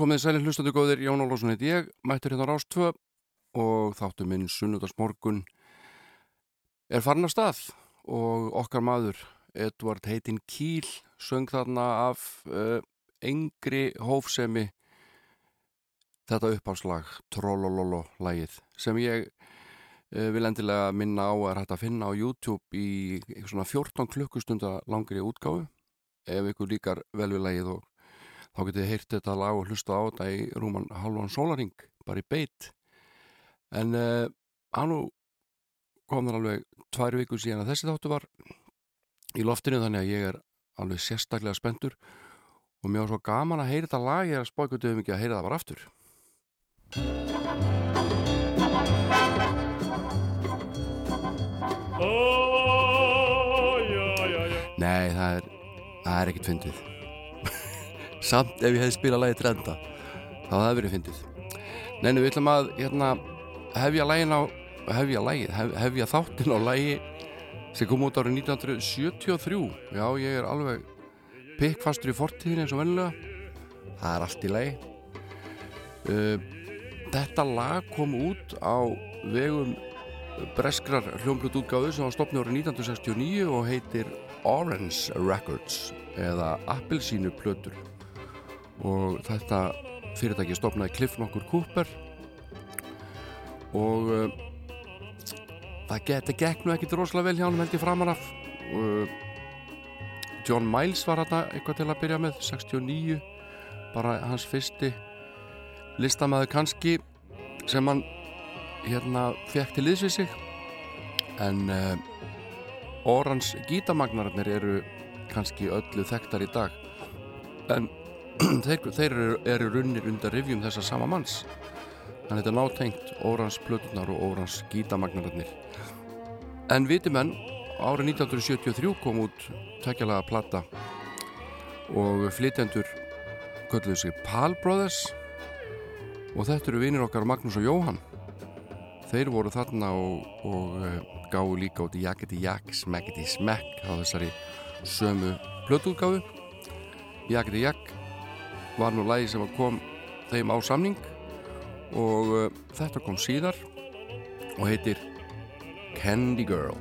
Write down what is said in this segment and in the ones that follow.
komið sæli hlustandi góðir, Jón Ólásson heit ég, mættur hérna Rástvö og þáttu minn sunnudagsmorgun er farin af stað og okkar maður Edvard heitinn Kíl söng þarna af uh, engri hófsemi þetta uppháslag Trollololo lagið sem ég uh, vil endilega minna á að hægt að finna á YouTube í svona 14 klukkustunda langri útgáfu ef ykkur líkar vel við lagið og þá getið þið heyrt þetta lag og hlusta á þetta í rúman halvan sólaring, bara í beitt en uh, hann kom þar alveg tvær vikur síðan að þessi þáttu var í loftinu þannig að ég er alveg sérstaklega spendur og mér var svo gaman að heyra þetta lag ég er að spóikutuðu mikið að heyra það bara aftur Nei, það er það er ekkert fyndið samt ef ég hefði spilað lagi trenda þá það hefði verið fyndið. Neinu, við ætlum að hérna, hefja lægin á hefja lægið, hef, hefja þáttin á lægi sem kom út árið 1973 já, ég er alveg pikkfastur í fortíðin eins og vennilega það er allt í lægi uh, þetta lag kom út á vegum breskrar hljómblutútgáðu sem var stopnið árið 1969 og heitir Orange Records eða Appelsínu plötur og þetta fyrirtæki stopnaði Cliff nokkur Cooper. Og uh, það geti gegn og ekkert rosalega vel hjá hann held ég framar af. Uh, John Miles var þetta eitthvað til að byrja með 69 bara hans fyrsti listamæður kannski sem hann hérna fekk til liðsvið sig. En uh, Orans gítamagnarnir eru kannski öllu þekktar í dag. En þeir, þeir eru, eru runnir undan rivjum þessa sama manns. Þannig að þetta er nátengt Órans plötunar og Órans gítamagnarnir en vitimenn árið 1973 kom út tekjalaga platta og flytjendur kölluðu sig Pal Brothers og þetta eru vinir okkar Magnús og Jóhann. Þeir voru þarna og, og uh, gáðu líka út í Jaketi Jak, Smekketi Smekk á þessari sömu plötuútgáðu Jaketi Jak var nú lægi sem kom þeim á samning og uh, þetta kom síðar og heitir Candy Girl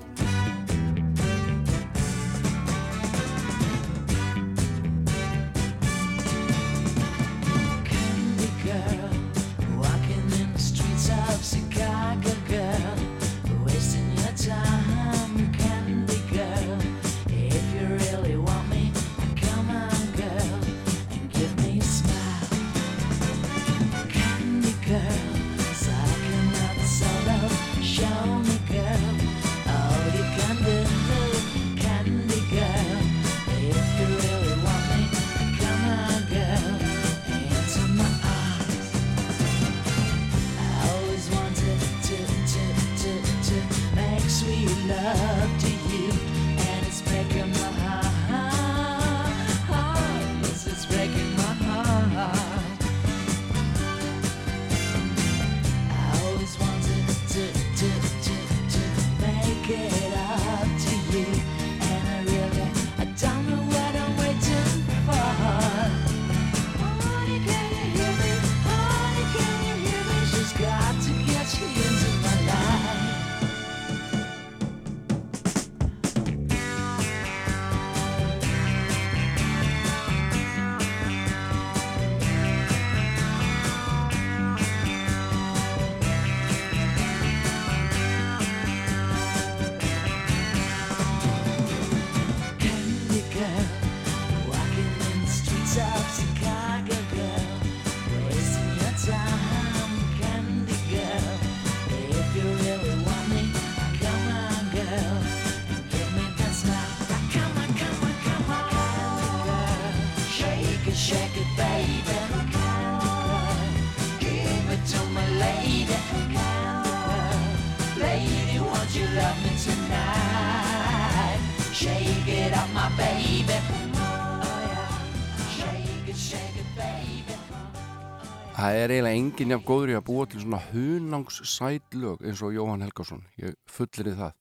Það er eiginlega enginn jafn góður í að búa til svona hunangssætlög eins og Jóhann Helgarsson, ég fullir í það.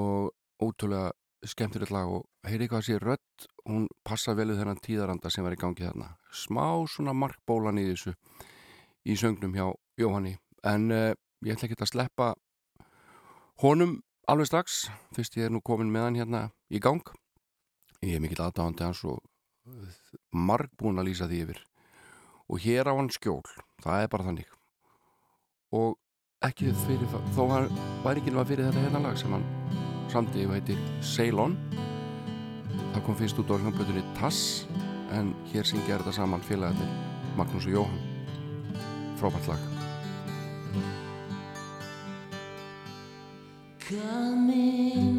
Og ótrúlega skemmtilegt lag og heyri hvað sé rödd, hún passa vel við þennan tíðaranda sem var í gangi þarna. Smá svona markbólan í þessu í sögnum hjá Jóhanni. En uh, ég ætla ekki að sleppa honum alveg strax fyrst ég er nú komin með hann hérna í gang. Ég er mikill aðdáðandi hans og marg búin að lýsa því yfir og hér á hann skjól það er bara þannig. Og ekki fyrir, þó hann var ekki náttúrulega fyrir þetta hérna lag sem hann samtið og heitir Ceylon. Það kom fyrst út á hljómbötunni Tass en hér syngja þetta saman félagarnir Magnús og Jóhann. Frábært lag. Come in,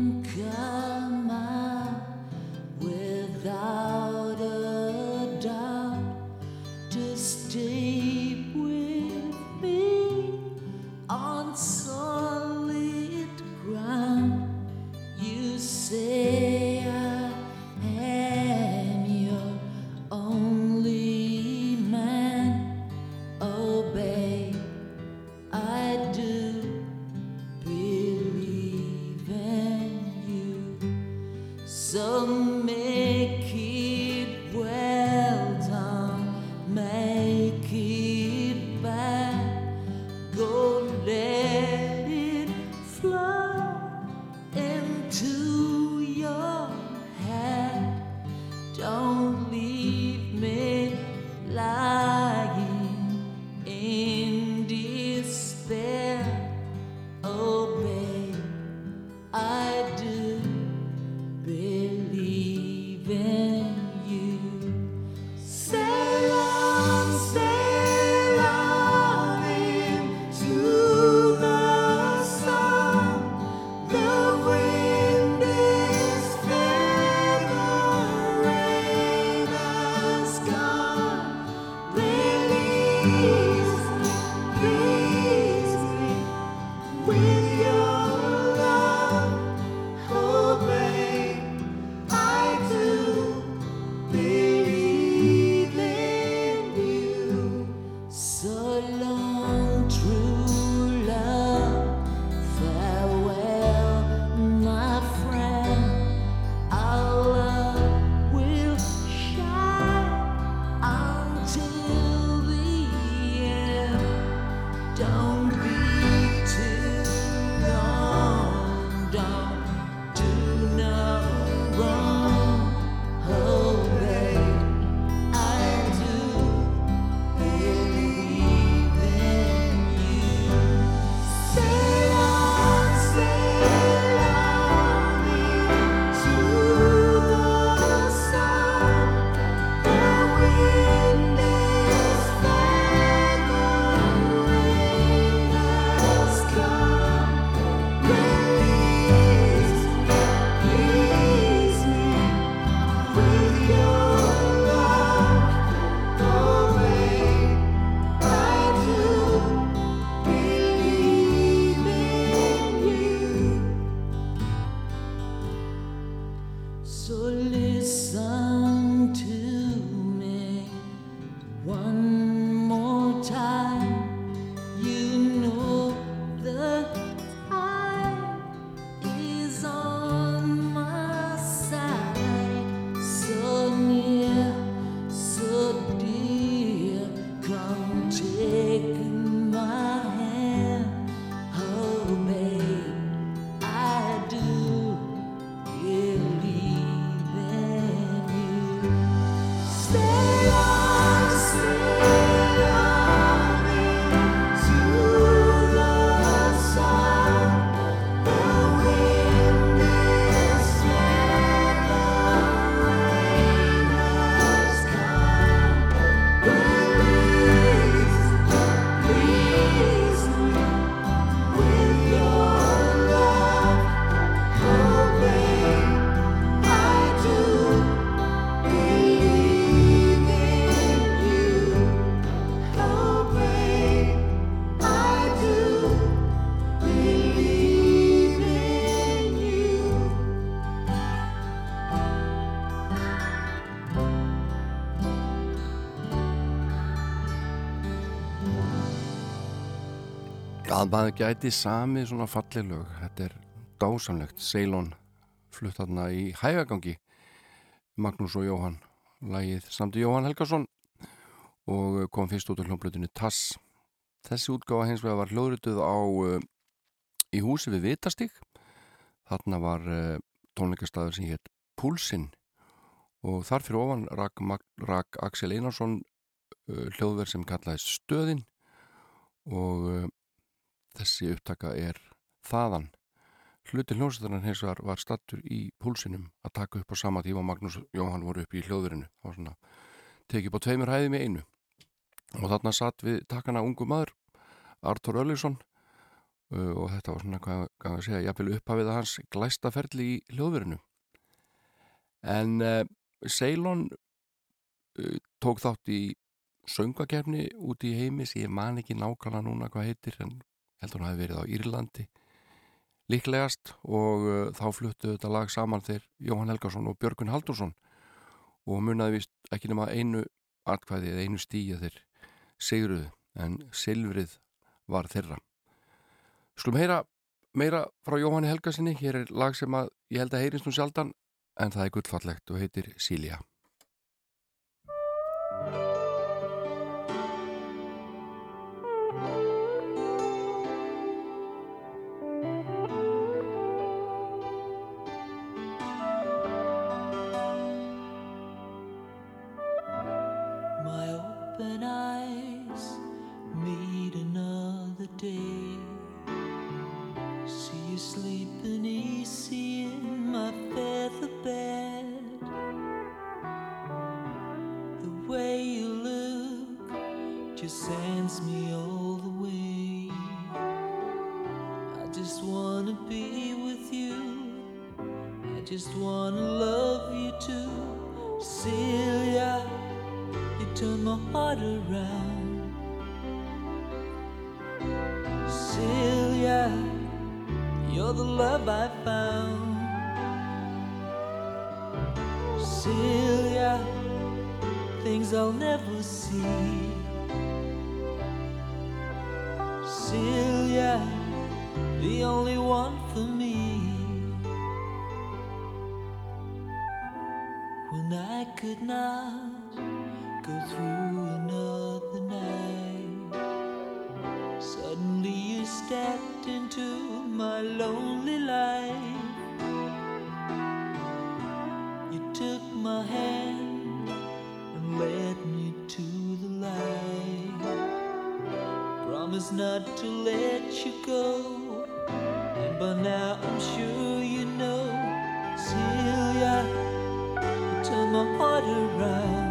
að maður gæti sami svona falleg lög. Þetta er dásamlegt. Ceylon flutt þarna í hægagangi. Magnús og Jóhann lagið samti Jóhann Helgason. Og kom fyrst út á hljómblutinu Tass. Þessi útgáfa hins vegar var hljóðrituð á uh, í húsi við Vitastík þarna var uh, tónleikastæður sem hétt Púlsinn. Og þar fyrir ofan rak, rak Axel Einarsson uh, hljóðverð sem kallaðist Stöðin. Og þessi upptaka er þaðan. Hluti hljómsættarnar hins vegar var stattur í púlsinum að taka upp á sama tíma og Magnús Jóhann voru upp í hljóðverinu. Og svona tekið upp á tveimur hæðum í einu. Og þarna satt við takana ungu maður Artur Öllisson uh, og þetta var svona, hvað kann að segja jafnvel upphafið að hans glæstaferli í hljóðverinu. En uh, Ceylon uh, tók þátt í söngakefni út í heimis ég man ekki nákvæmlega núna hvað heitir en heldur hann hafi verið á Írlandi líklegast og uh, þá fluttu þetta lag saman þeir Jóhann Helgarsson og Björgun Haldursson og munnaði vist ekki nema einu atkvæði eða einu stíja þeir sigruðu en silfrið var þeirra. Skulum heyra meira frá Jóhanni Helgarsinni hér er lag sem að ég held að heyrist nú sjaldan en það er gullfallegt og heitir Sília just wanna love you too, Celia. You turn my heart around. Celia, you're the love I found. Celia, things I'll never see. Celia, the only one for me. I could not go through another night. Suddenly you stepped into my lonely life. You took my hand and led me to the light. Promise not to let you go. And by now I'm sure my heart around.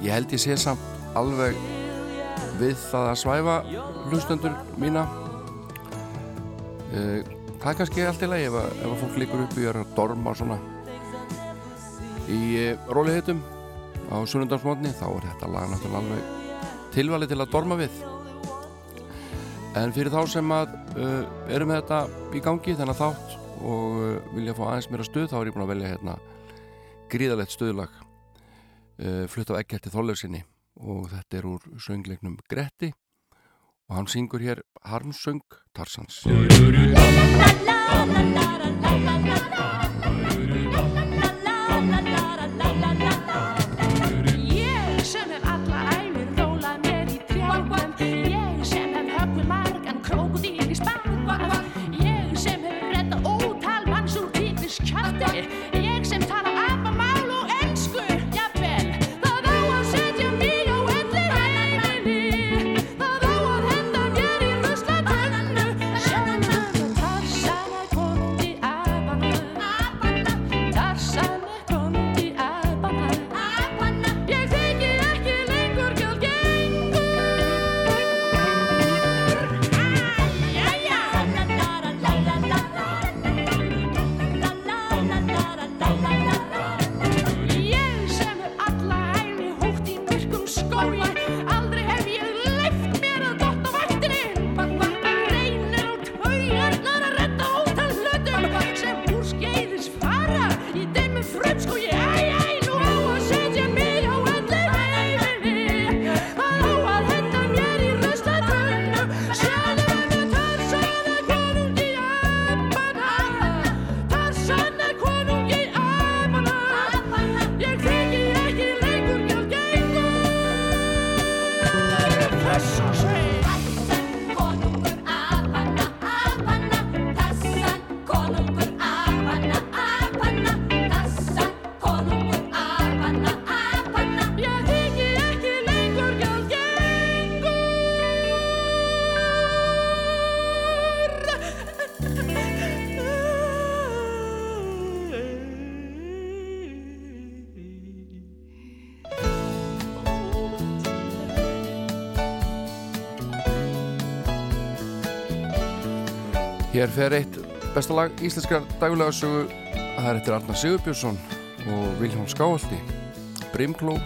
ég held ég sé samt alveg við það að svæfa hlustendur mína. E, það er kannski allt í lagi ef, ef að fólk líkur upp í að dorma svona. Í eh, e, rólihitum á sunnundarsmótni þá er þetta lag náttúrulega alveg tilvalið til að dorma við. En fyrir þá sem að eh, e, erum við þetta í gangi þennan þátt og vilja fá aðeins mér að stuð þá er ég búin að velja hérna gríðalegt stuðlag uh, flutt af Eggerti Þollarsinni og þetta er úr söngleiknum Gretti og hann syngur hér Harmsöng Tarsans þegar eitt bestalag íslenskar daglegarsögu það er eftir Arnar Sigurbjörnsson og Vilhjón Skávaldi Brimkló.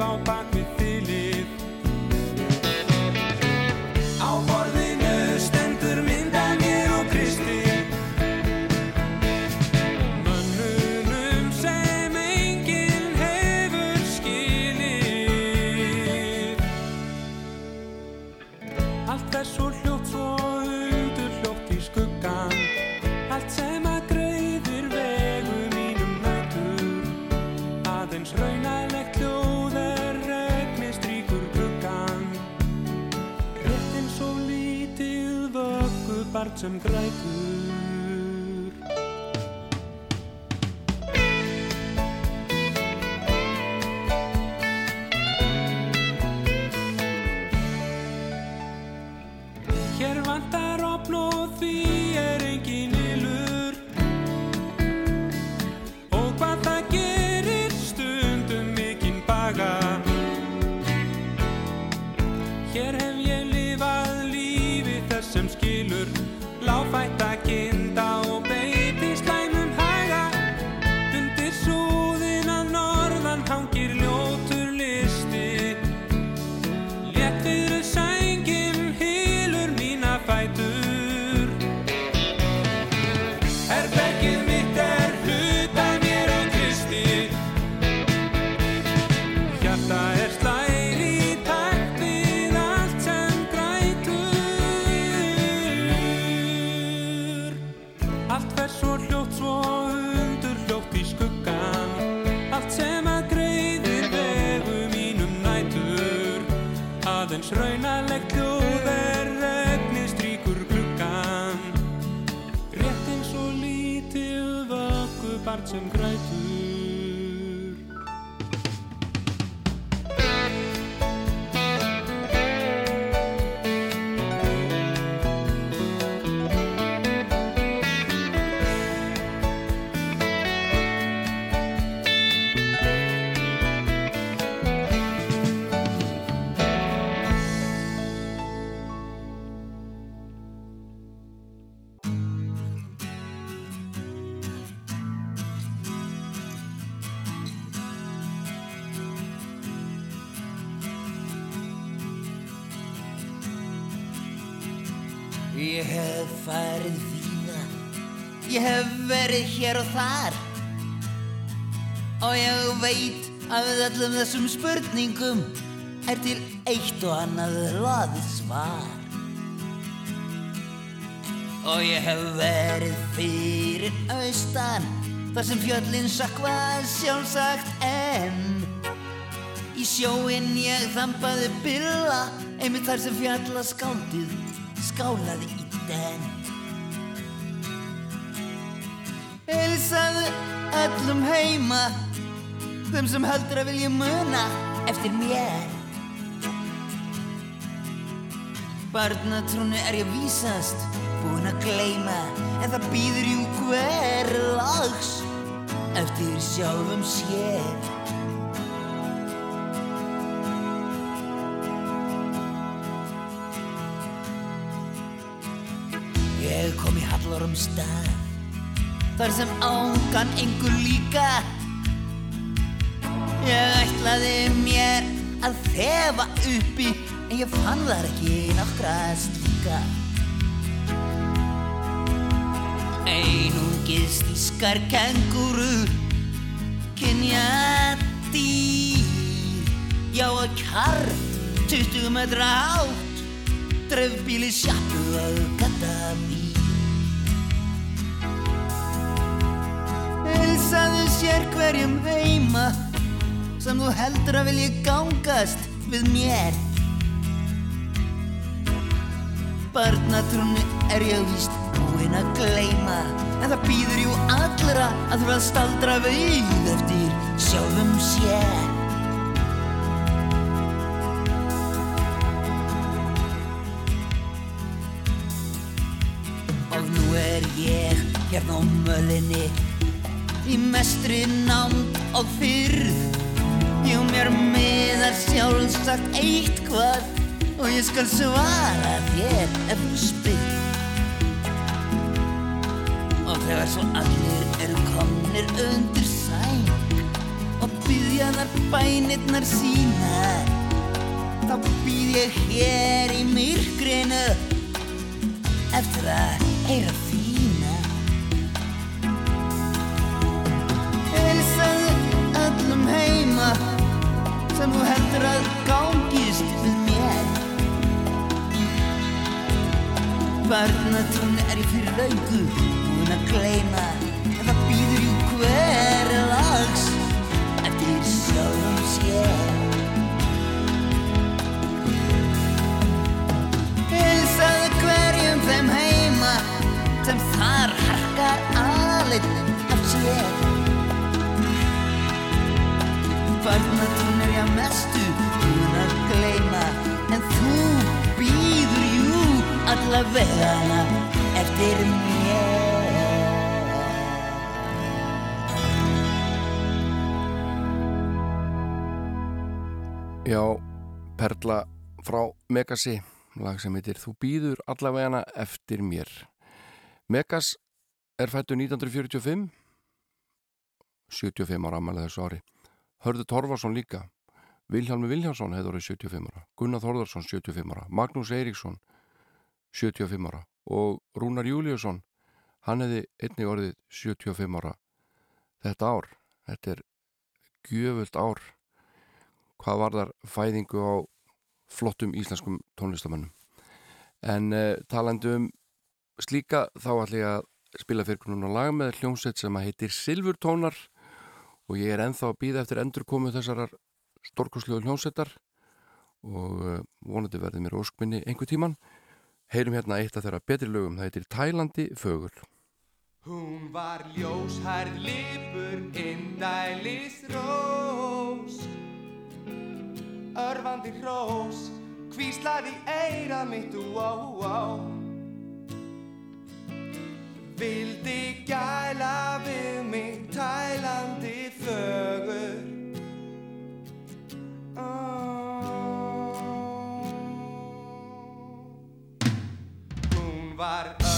about back hér og þar. Og ég veit að við öllum þessum spurningum er til eitt og annað laðið svar. Og ég hef verið fyrir austan þar sem fjöllin sakva sjálfsagt enn. Í sjóinn ég þambaði billa einmitt þar sem fjalla skáldið skálaði öllum heima þeim sem heldur að vilja muna eftir mér. Barnatrúni er ég vísast búin að gleyma en það býður jú hver lags eftir sjálfum sér. Ég kom í hallarum stað Þar sem ángan engur líka. Ég ætlaði mér að þefa uppi En ég fann þar ekki nokkra slíka. Einungis þískar kengurur Kynja dýr. Já að karl 20 metra hátt Dreifbíli sjappu að gata mín Hilsaðu sér hverjum heima sem þú heldur að vilja gangast við mér. Barnatrúni er ég víst búinn að gleyma en það býður jú allra að þú að staldra við eftir sjálfum sér. Og nú er ég hérna á mölinni Í mestri nánd og fyrð Jú mér miðar sjálfsagt eitt hvað Og ég skal svara þér ef þú spyr. Og þegar svo allir eru komnir undir sæng Og byggja þar bænirnar sínar Þá býð ég hér í myrkrinu eftir að heyra þína sem þú heldur að gangist við mér. Barnatrún er ég fyrir laugu búin að gleyma en það býður jú hver lags eftir sjálfum sér. Hilsaðu hverjum þeim heima sem þar harkar aðleinn af sér Barnatún er ég að mestu búin að gleyma. En þú býður jú alla vegana eftir mér. Já, Perla frá Megasi lag sem heitir Þú býður allavegana eftir mér. Megas er fættu 1945 75 ára ammælið þessu ári Hörður Torfarsson líka. Vilhjálmi Vilhjálsson hefði orðið 75 ára. Gunnar Þórðarsson 75 ára. Magnús Eiríksson 75 ára. Og Rúnar Júliusson hann hefði einnig orðið 75 ára þetta ár. Þetta er gjöfult ár hvað var þar fæðingu á flottum íslenskum tónlistamannum en uh, talandi um slíka þá ætla ég að spila fyrir núna lag með hljómsveit sem að heitir Silfurtónar og ég er enþá að býða eftir endurkomu þessarar stórkurslegu hljómsveitar. Og uh, vonandi verði mér óskminni einhver tíman heyrum hérna eitt af þeirra betri lögum. Það heitir Tælandi fögul Hún var ljóshærð lipur, indælis rós. Örfandi hrós, hvíslaði eira mitt, ó, ó Vildi gæla við mig, tælandi fögur. Hún var ögrandi,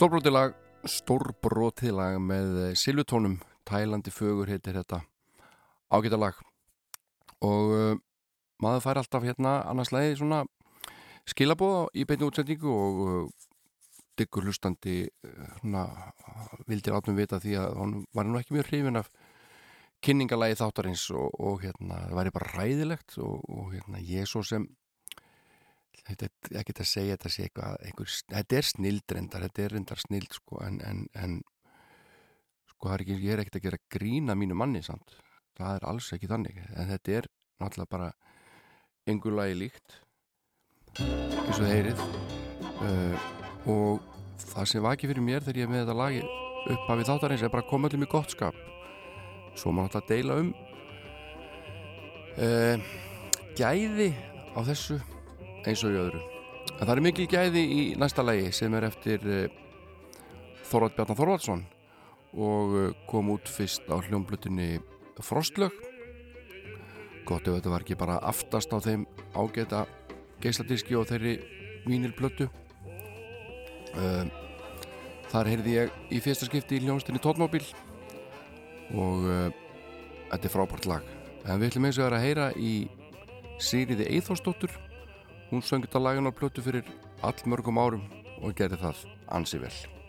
Stórbrótilag Stórbrótilag með Silvutónum Tælandi fögur heitir þetta. Ágæta lag. Og uh, maður fær alltaf hérna annars lagi svona skilabóða í beinu útsendingu og uh, diggur hlustandi svona, vildi áttum vita því að hann var nú ekki mjög hrifin af kynningalagi þáttarins og, og hérna, það væri bara ræðilegt og, og hérna, ég svo sem ég get að segja þetta sé eitthvað einhver, þetta er snild reyndar, þetta er reyndar snild sko, en, en, en sko er ekki, ég er ekkert að gera grína mínu manni samt, það er alls ekki þannig en þetta er náttúrulega bara einhver lagi líkt eins og þeirrið uh, og það sem var ekki fyrir mér þegar ég með þetta lagi upp af þáttarins er bara að koma allir mjög gott skap. Svo maður náttúrulega að deila um uh, gæði á þessu eins og í öðru. En það er mikil gæði í næsta lægi sem er eftir eh, Þorvald Bjarnar Þorvaldsson og eh, kom út fyrst á hljómblutinni Frostlög. Gott ef þetta var ekki bara aftast á þeim ágæta geysladíski og þeirri vínilblötu eh, þar heyrði ég í fyrsta skipti í hljómsdini Tótmóbíl og þetta er frábært lag. En við ætlum eins og það er að heyra í Sýriði Eithórsdóttur Hún söng þetta lagun á plötu fyrir all mörgum árum og gerði það ansi vel.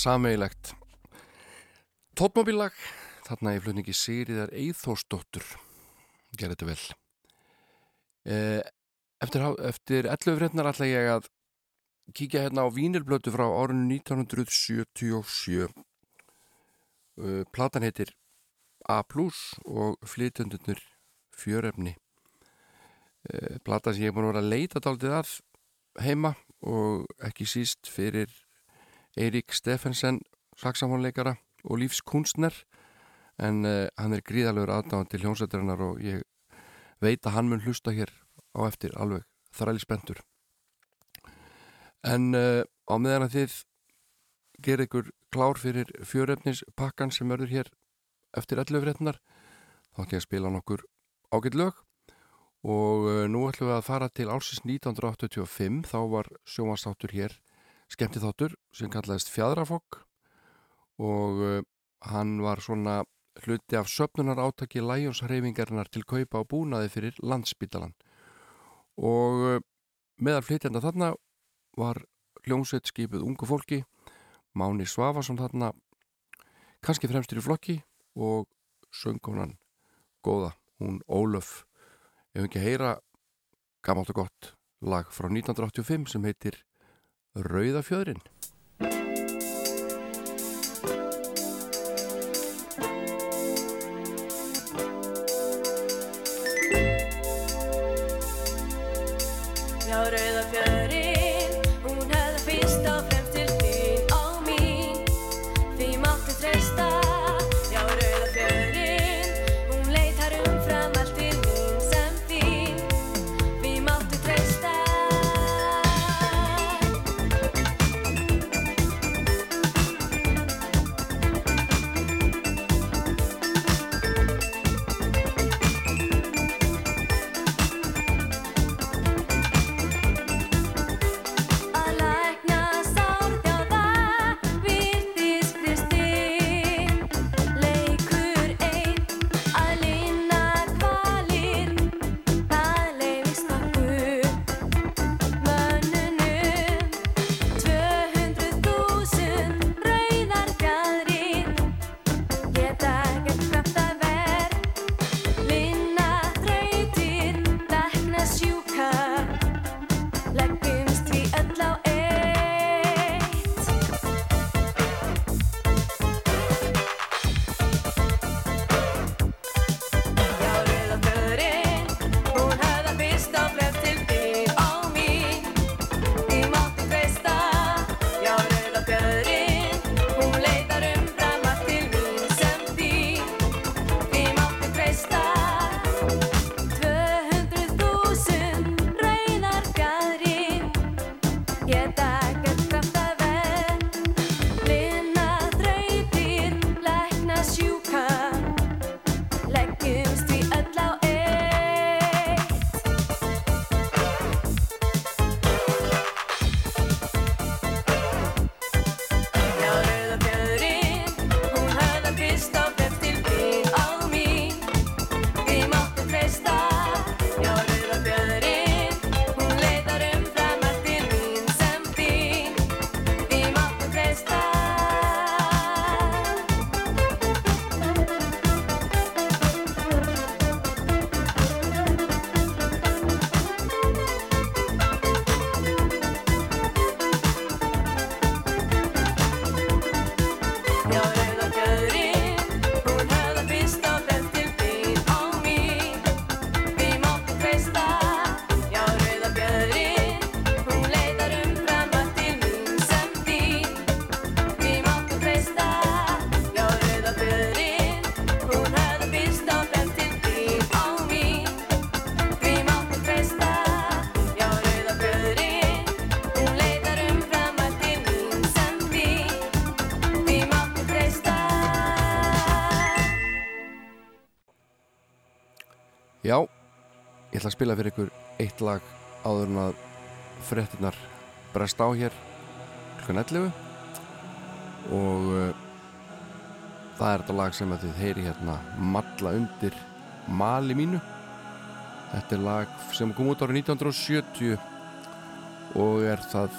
sameigilegt tótmobillag þarna í flutningi Sigriðar Eithórsdóttur gerði þetta vel. E, eftir, eftir 11 frednar ætla ég að kíkja hérna á vínirblötu frá árunni 1977 e, platan heitir A plus og flytjöndunur fjöröfni e, platan sem ég er búin að vera að leita daldið að heima og ekki síst fyrir Eirík Steffensen saxafónleikara og lífskunstner en uh, hann er gríðalegur aðdáðan til hljómsveitarinnar og ég veit að hann mun hlusta hér á eftir alveg þræli spendur en uh, á meðan að þið gerir ykkur klár fyrir fjörefnispakkan sem verður hér eftir 11 fréttinar þá ætlum ég að spila nokkur ágætt lög. Og uh, nú ætlum við að fara til álsins 1985 þá var sjómanstáttur hér skemmti þáttur sem kallaðist Fjadrafokk og uh, hann var svona hluti af söpnunar átaki læjonsreifingarinnar til kaupa á búnaði fyrir landsbítalan og uh, meðal flytjanda þarna var hljómsveit skipuð ungu fólki Máni Svafarsson þarna kannski fremstur í flokki og söngkonan góða, hún Ólöf. Ef ekki heyra gammalt og gott lag frá 1985 sem heitir Rauðafjöðrin ég ætla að spila fyrir ykkur eitt lag áður en að fréttinar brest á hér klukkan 11 og uh, það er þetta lag sem að þið heyri hérna Malla undir mali mínu. Þetta er lag sem kom út árið 1970 og er það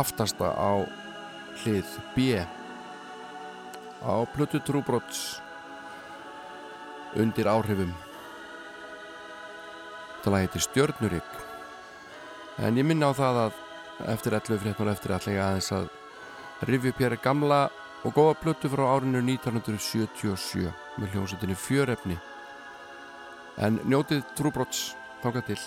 aftasta á hlið B á plötu trúbrots undir áhrifum Þetta lag heitir Stjörnurik en ég minna á það að eftir 11 fréttur eftir ætla ég aðeins að rifja upp hér gamla og góða blötu frá árinu 1977 með hljómsveitinni fjörefni. En njótið trúbrots þáka til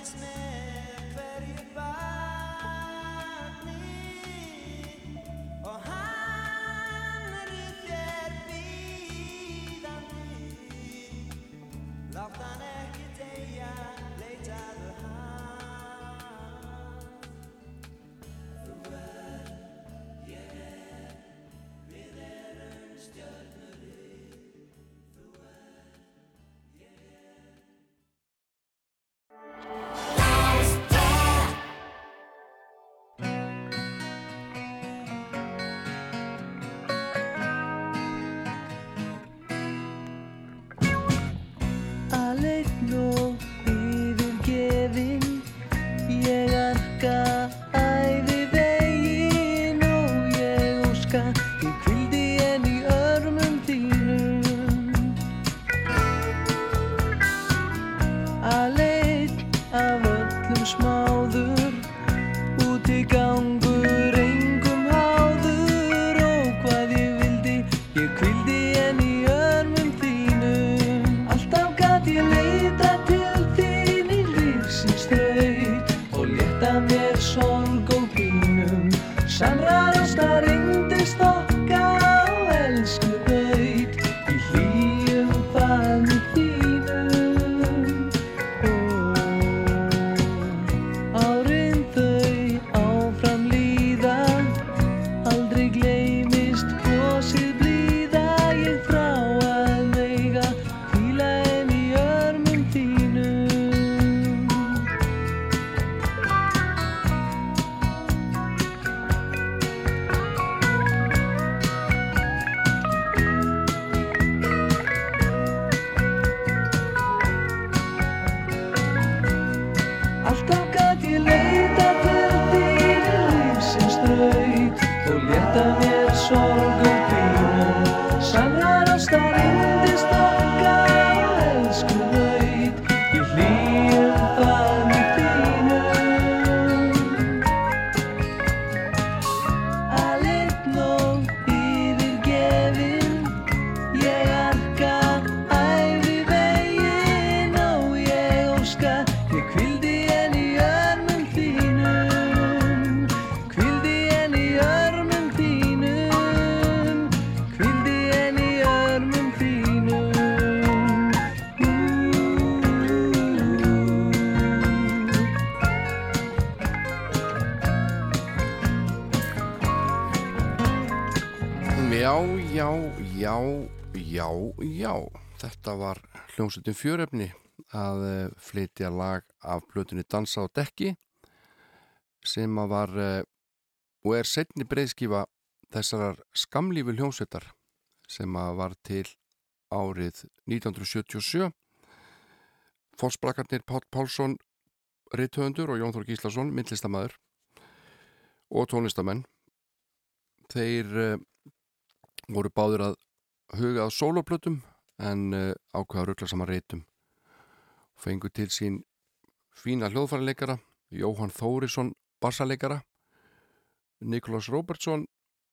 að fæðist late no já. Þetta var hljómsveitin fjörefni að eh, flytja lag af blötunni Dansa á dekki sem að var eh, og er setni breyðskifa þessarar skamlífi hljómsveitar sem að var til árið 1977 Fósbrakarnir Pál Pálsson rithöfundur og Jón Þór Gíslason myndlistamæður og tónlistamenn þeir uh, voru báður að huga að sóloplötum en uh, ákveða ruggla saman reytum fengu til sín fína hljóðfæraleikara Jóhann Þórisson bassaleikara Nikolás Róbertsson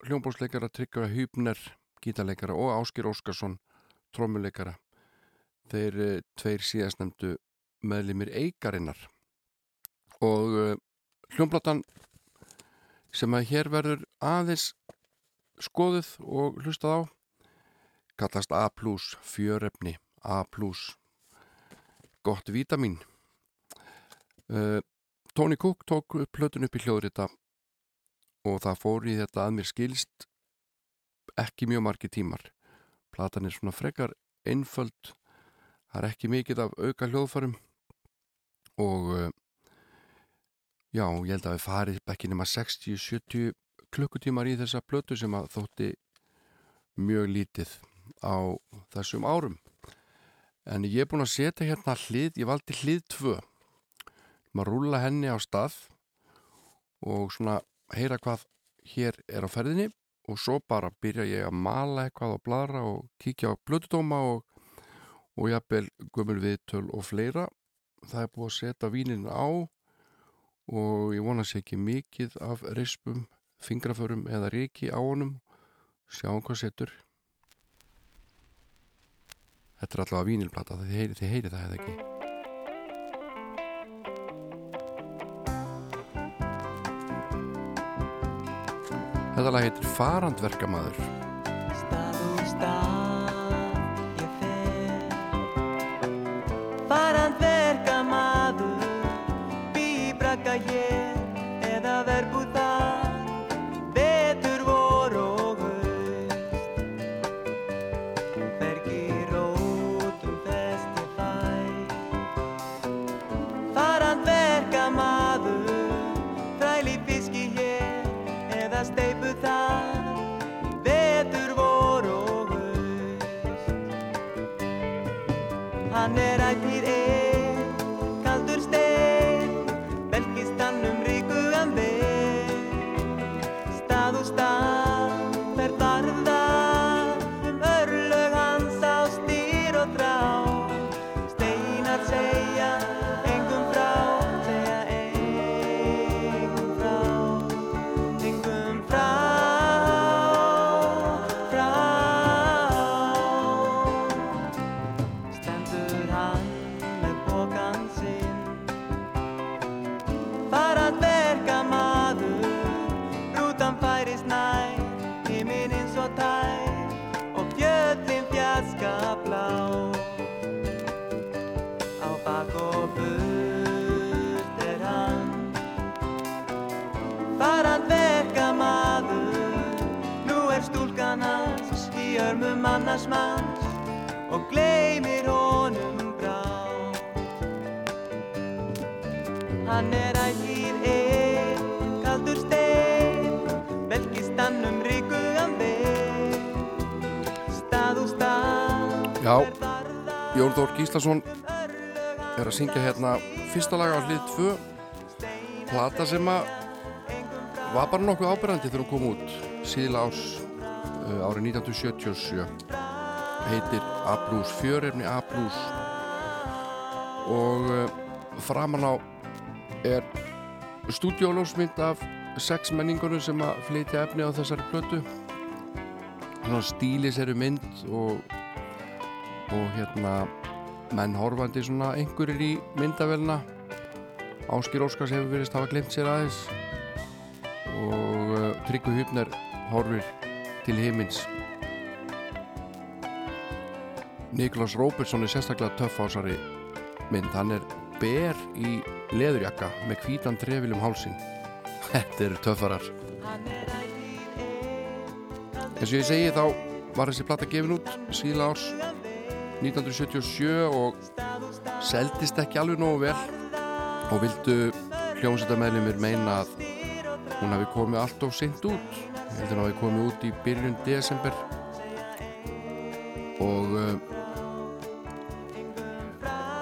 hljómbósleikara Tryggva Hübner gítarleikara og Áskir Óskarsson trommuleikara. Þeir uh, tveir síðastnemdu meðlimir eikarinnar. Og uh, hljómblatan sem að hér verður aðeins skoðuð og hlustað á kallast A+, fjörefni A+, gott vítamin uh, Tony Cook tók plötun upp í hljóðrita og það fór í þetta að mér skilst ekki mjög margi tímar. Platan er svona frekar einföld það er ekki mikið af auka hljóðfærum og uh, já, ég held að við farið ekki nema 60-70 klukkutímar í þessa plötu sem að þótti mjög lítið á þessum árum. En ég er búin að setja hérna hlið, ég valdi hlið 2 maður rúla henni á stað og svona heyra hvað hér er á ferðinni og svo bara byrja ég að mala eitthvað og bladra og kíkja á blötudóma og, og jafnvel gömul viðtöl og fleira. Það er búið að setja vínin á og ég vona sér ekki mikið af rispum, fingraförum eða ríki á honum. Sjáum hvað setur Þetta er allavega vínilplata þið heyri, þið heyri það eða ekki? Þetta lag heitir Farandverkamaður annars manns og gleymir honum brá. Hann er ægir einn, kaldur stein, velkist hann um ríkugan veg. Stað úr stað Já. Jón Þór Gíslason er að syngja hérna fyrsta lag á hlið 2 plata sem að var bara nokkuð ábyrrandi þegar hún kom út síðla ás uh, árið 1977 heitir A-Blues, fjörefni A-Blues og uh, framan á er stúdíólósmynd af sex menningunum sem að flytja efni á þessari plötu. Svona stílis eru mynd og og hérna menn horfandi svona einhverjir í myndavelna Áskir Óskars hefur verið hafa glemt sér aðeins. Og uh, Tryggvi Hupner horfir til himins Niklas Róbertsson er sérstaklega töff á þessari mynd. Hann er ber í leðurjakka með hvítan trefil um hálsin þetta eru töffarar. Eins og ég segi þá var þessi platta gefin út síðla árs 1977 og seldist ekki alveg nógu vel. Og vildu hljómsættameðlumir meina að hún hafi komið allt of seint út. Heldur hún hafi komið út í byrjun desember. Og uh,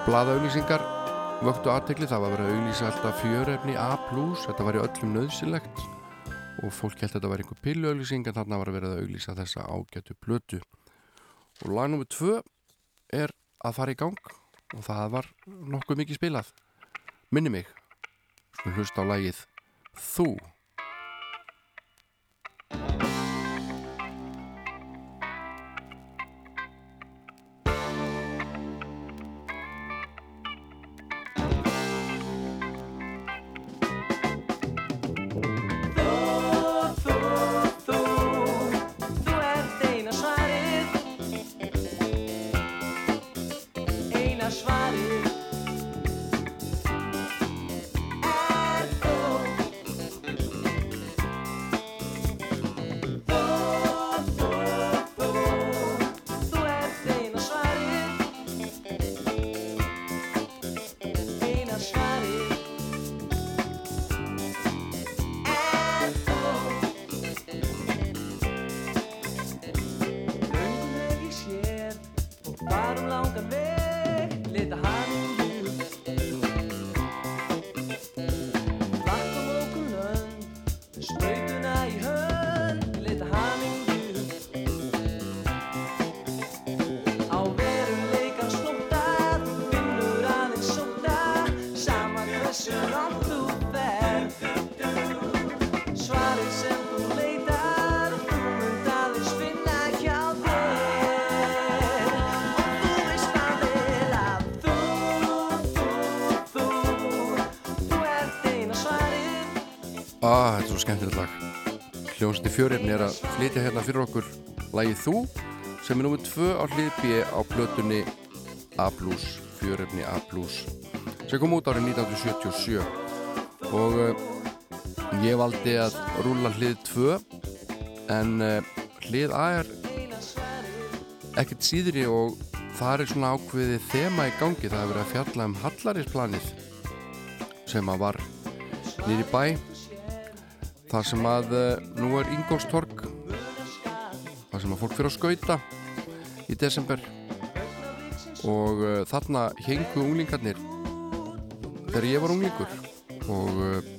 blaðauðlýsingar vöktu aðtekli, það var verið að auðlýsa alltaf fjörefni A+, þetta var í öllum nöðsilegt og fólk held að þetta var einhver pilluauðlýsing en þarna var verið að auðlýsa þessa ágætu blötu og lag nr. 2 er að fara í gang og það var nokkuð mikið spilað. Minni mig sem hlust á lagið Þú, Fjörefni er að flytja hérna fyrir okkur lagið Þú sem er nummið 2 á hlið B á plötunni A+, fjörefni A+, sem kom út árið 1977 og uh, ég valdi að rúla hlið 2 en uh, hlið A er ekkert síðri og það er svona ákveðið þema í gangi. Það hefur verið að fjalla um Hallarinsplanið sem að var nýri bæ þar sem að uh, nú er Ingólstorg þar sem að fólk fyrir að skauta í desember. Og uh, þarna hengu unglingarnir þegar ég var unglingur. Og uh,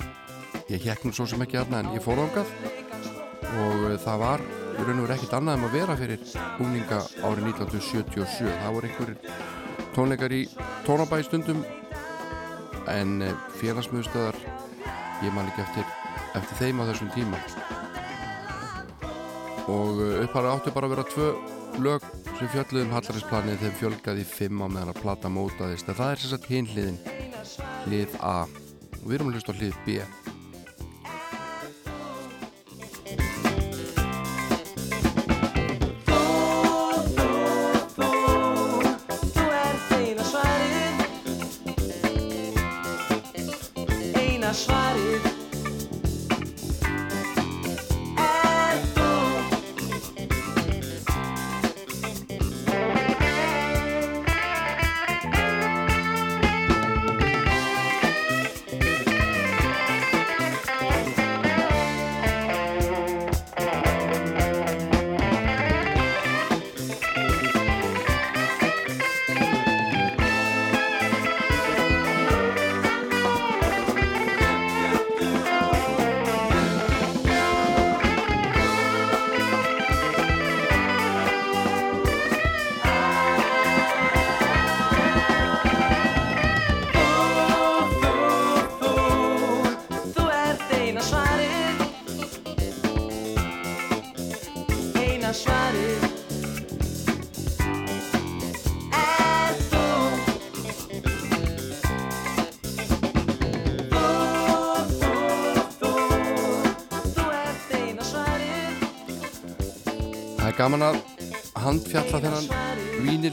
ég hekk nú svo sem ekki þarna en ég fór ángað og uh, það var í raun og verið ekkert annað um að vera fyrir unglinga árið 1977 það voru einhverjir tónleikar í tónabæ stundum. En félagsmiðstöðar ég man ekki eftir, eftir þeim á þessum tíma. Og uh, upphæra áttu bara að vera tvö lög sem fjölluðum Hallarinsplanið þeim fjölgaði fimm á meðan að plata mótaðist. En það er hinn hliðin hlið A. Og við erum að hlusta hlið B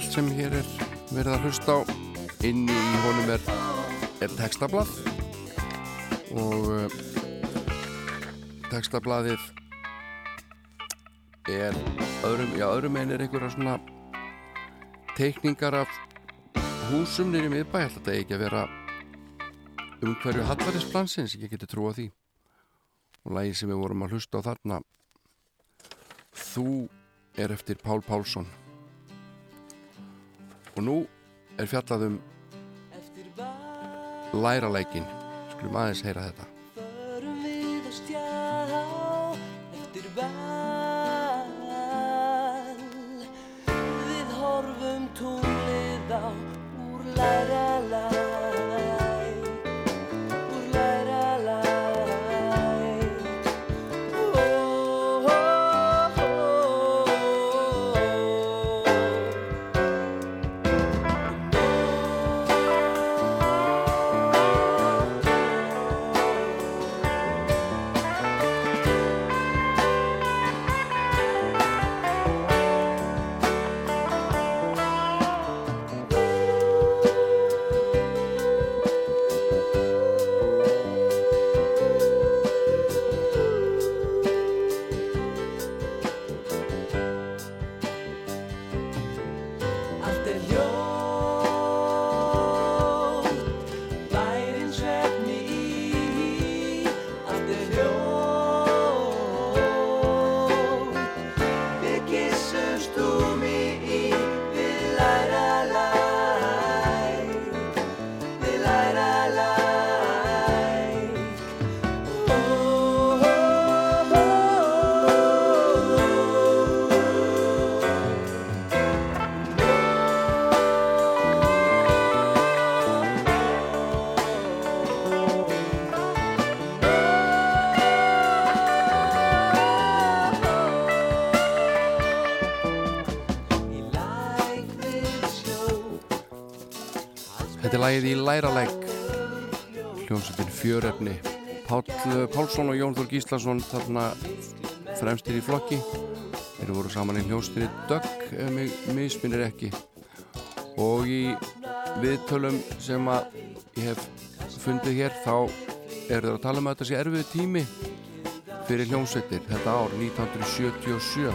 vínil sem hér er verið að hlusta á. Inni í honum er, er textablað. Og uh, textablaðið er öðrum, já öðrum einn er einhverja svona teikningar af húsum nýri miðbæ, þetta eigi ekki að vera um hverju hallarisplansins, ég geti trúa því. Og lagi sem við vorum að hlusta á þarna Þú er eftir Pál Pálsson og nú er fjallað um læraleikin skulum aðeins heyra þetta lagið í Læralæk. Hljómsveitin fjörefni. Páll eh, Pálsson og Jón Þór Gíslason þarna fremstir í flokki. Þeir voru saman í hljómsveitinni Dögg mig misminir ekki. Og í viðtölum sem að ég hef fundið hér þá eru þeir að tala um að þetta sé erfiðu tími fyrir hljómsveitir þetta ár 1977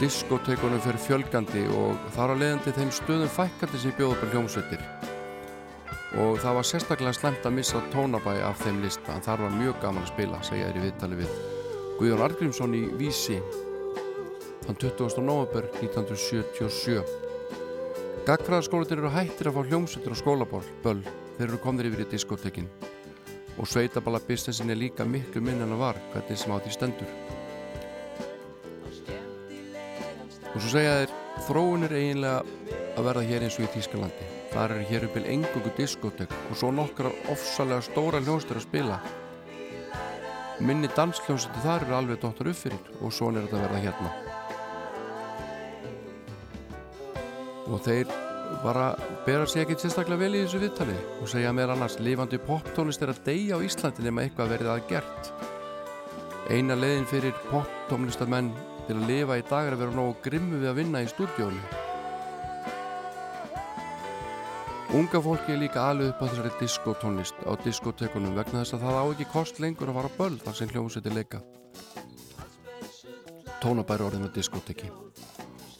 diskotekunum fyrir fjölgandi og þar á leiðandi þeim stöðum fækkandi sem á hljómsveitir og það var sérstaklega slemt að missa tónabæ af þeim lista. En þar var mjög gaman að spila, segja þér í viðtali við Guðjón Argrímsson í Vísi. Þann 20. november 1977 Gagfræðaskólatir eru hættir að fá hljómsveitir og skólaböll þeir eru komnir yfir í diskotekin og sveitaballa businessin er líka miklu minn en að var hvernig sem á því stendur. Og svo segja þeir þróun er eiginlega að verða hér eins og í Þýskalandi þar eru hér uppil engungu diskotek og svo nokkra ofsalega stóra hljónstur að spila. Minni dansljónstur þar eru alveg dóttar upp fyrir og svona er þetta að verða hérna. Og þeir bara bera sig ekkert sérstaklega vel í þessu viðtali og segja meðal annars lifandi poptónlist er að deyja á Íslandi nema eitthvað verið að gert. Eina leiðin fyrir poptónlistamenn til að lifa í dag er að vera nógu grimmu við að vinna í stúdíónu Unga fólki er líka alveg upp á þessari diskotónlist. Á diskotekunum vegna þess að það á ekki kost lengur að fara á böll þar sem hljómsveitir leika. Tónabæri orðin með diskoteki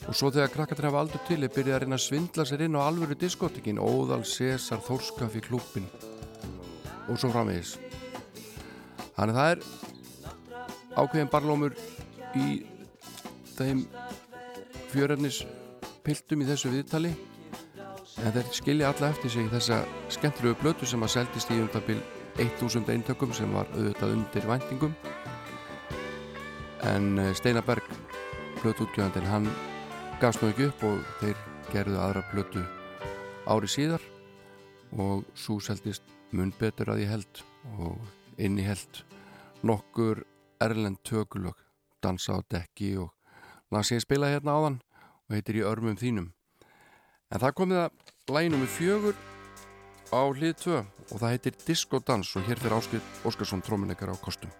og svo þegar krakkarnir hafa aldur til er byrjað að reyna að svindla sér inn á alvöru diskotekin Óðal, Cesar, Þórskafi, Klúpin og svo framvegis. Þannig það er ákveðin barlómur í þeim fjörefnis piltum í þessu viðtali en þeir skilja alla eftir sig þessa skemmtilegu blötu sem að seldist í um það bil 1000 eintökum sem var auðvitað undir væntingum. En eh, Steinar Berg blötuútgjöðandinn hann gafst nú ekki upp og þeir gerðu aðra blötu ári síðar og svo seldist mun betur að ég held og inn í held nokkur erlend tökulög dansa á dekki og laði sig spila hérna áðan og heitir í örmum þínum en það komið að læginum með fjögur á hlið 2 og það heitir Disco Dans og hér fyrir Áskil Óskarsson trómunleikar á kostum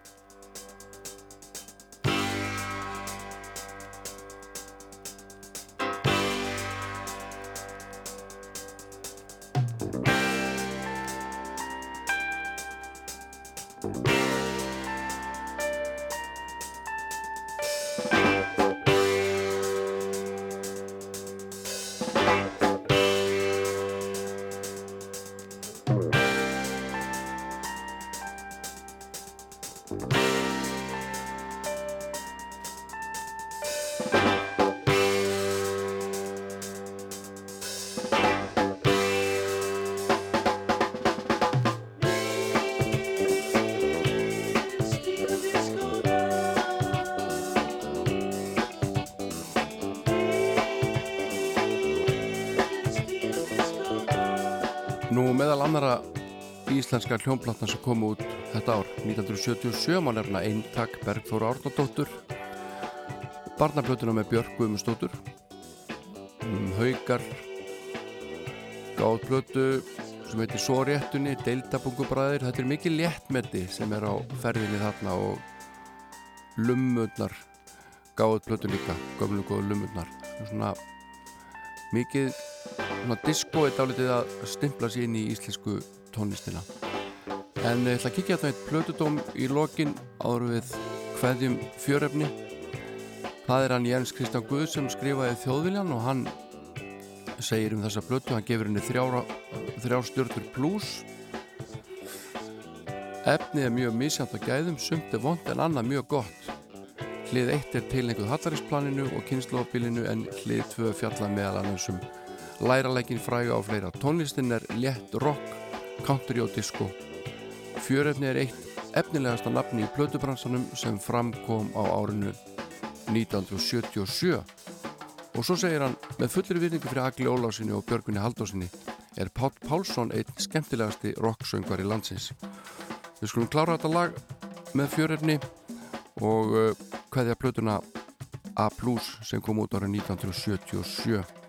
annara íslenska hljómplatna sem kom út þetta ár. 1977 má nefna Eintak Bergþóra Árnadóttur Barnaplötuna með Björk Guðmundsdóttur um, Haugar gáð plötu sem heitir Svo réttunni, Deildabungubræðir þetta er mikið léttmeti sem er á ferðinni þarna og lummurnar gáð plötu líka, gömlu góðu lummurnar. Svona mikið svona disco er dálítið að stimpla sér inn í íslensku tónlistina. En ég ætla að kíkja þetta eitt plötudóm í lokin áður við hverjum fjörefni. Það er hann Jens Kristján Guð sem skrifaði þjóðviljan og hann segir um þessa plötu, hann gefur henni þrjár stjórnur pluss efnið er mjög misjant að gæðum, sumt er vond en annað mjög gott. Hlið eitt er tilneinguð hallarísplaninu og kynnslófabilinu en hlið tvö fjalla meðal annars læraleikin fræga á fleira. Tónlistin er létt rock, country og disco. Fjörefni er eitt efnilegasta nafni í plötubransanum sem framkom á árinu 1977 og svo segir hann með fullri virningu fyrir Agli Ólásinni og Björgunni Haldósinni er Pál Pálsson einn skemmtilegasti rocksöngar í landsins. Við skulum klára þetta lag með fjörefni og hvaðja plötuna A Plus sem kom út árið 1977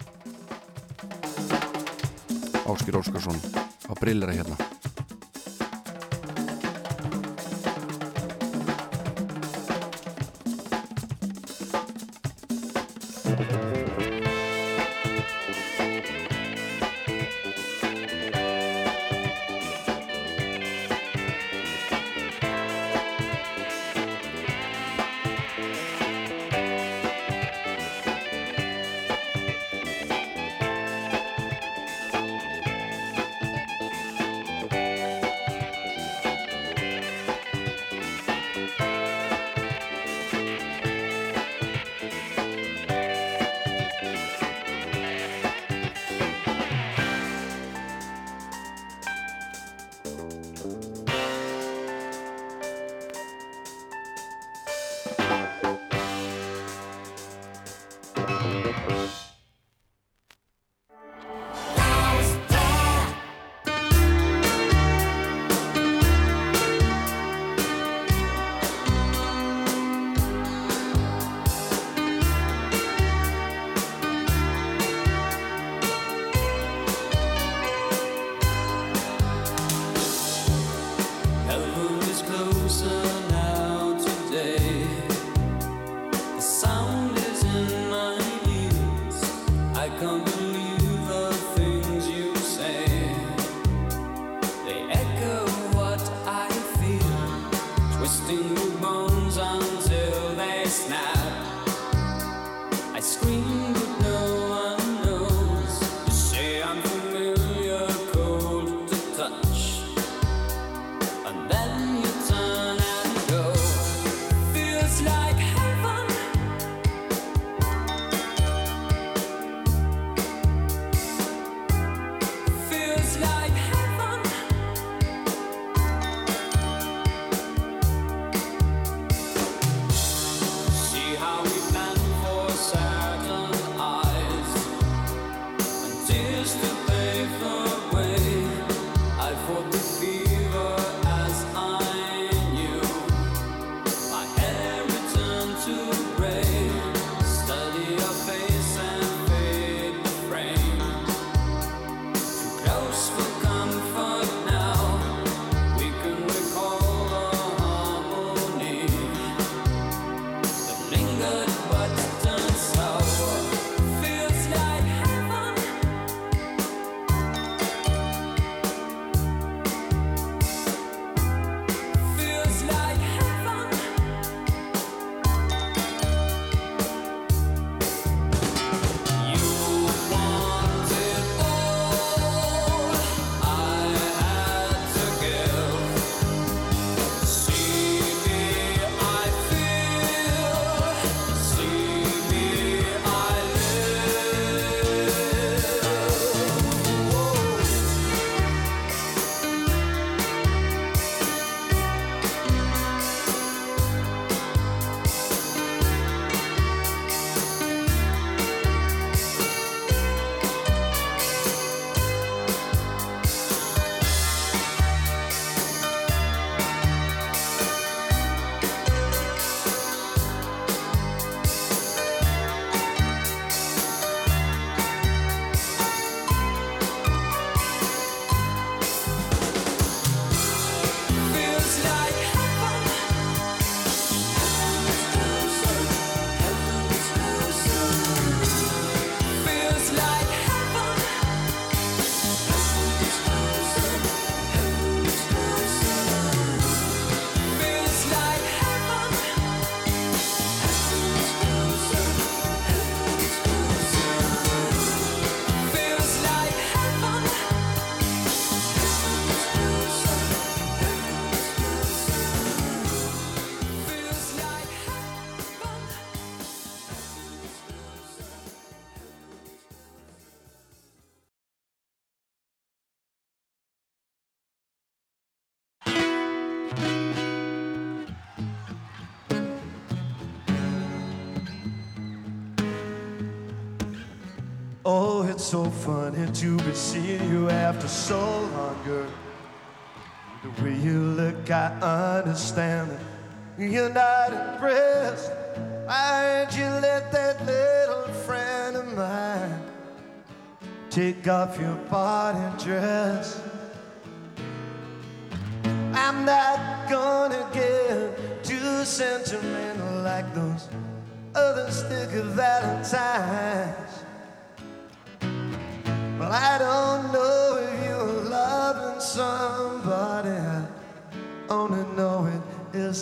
Áskir Óskarsson á brillera hérna so funny to be seeing you after so long, girl. The way you look, I understand that you're not impressed. Why'd you let that little friend of mine take off your party dress?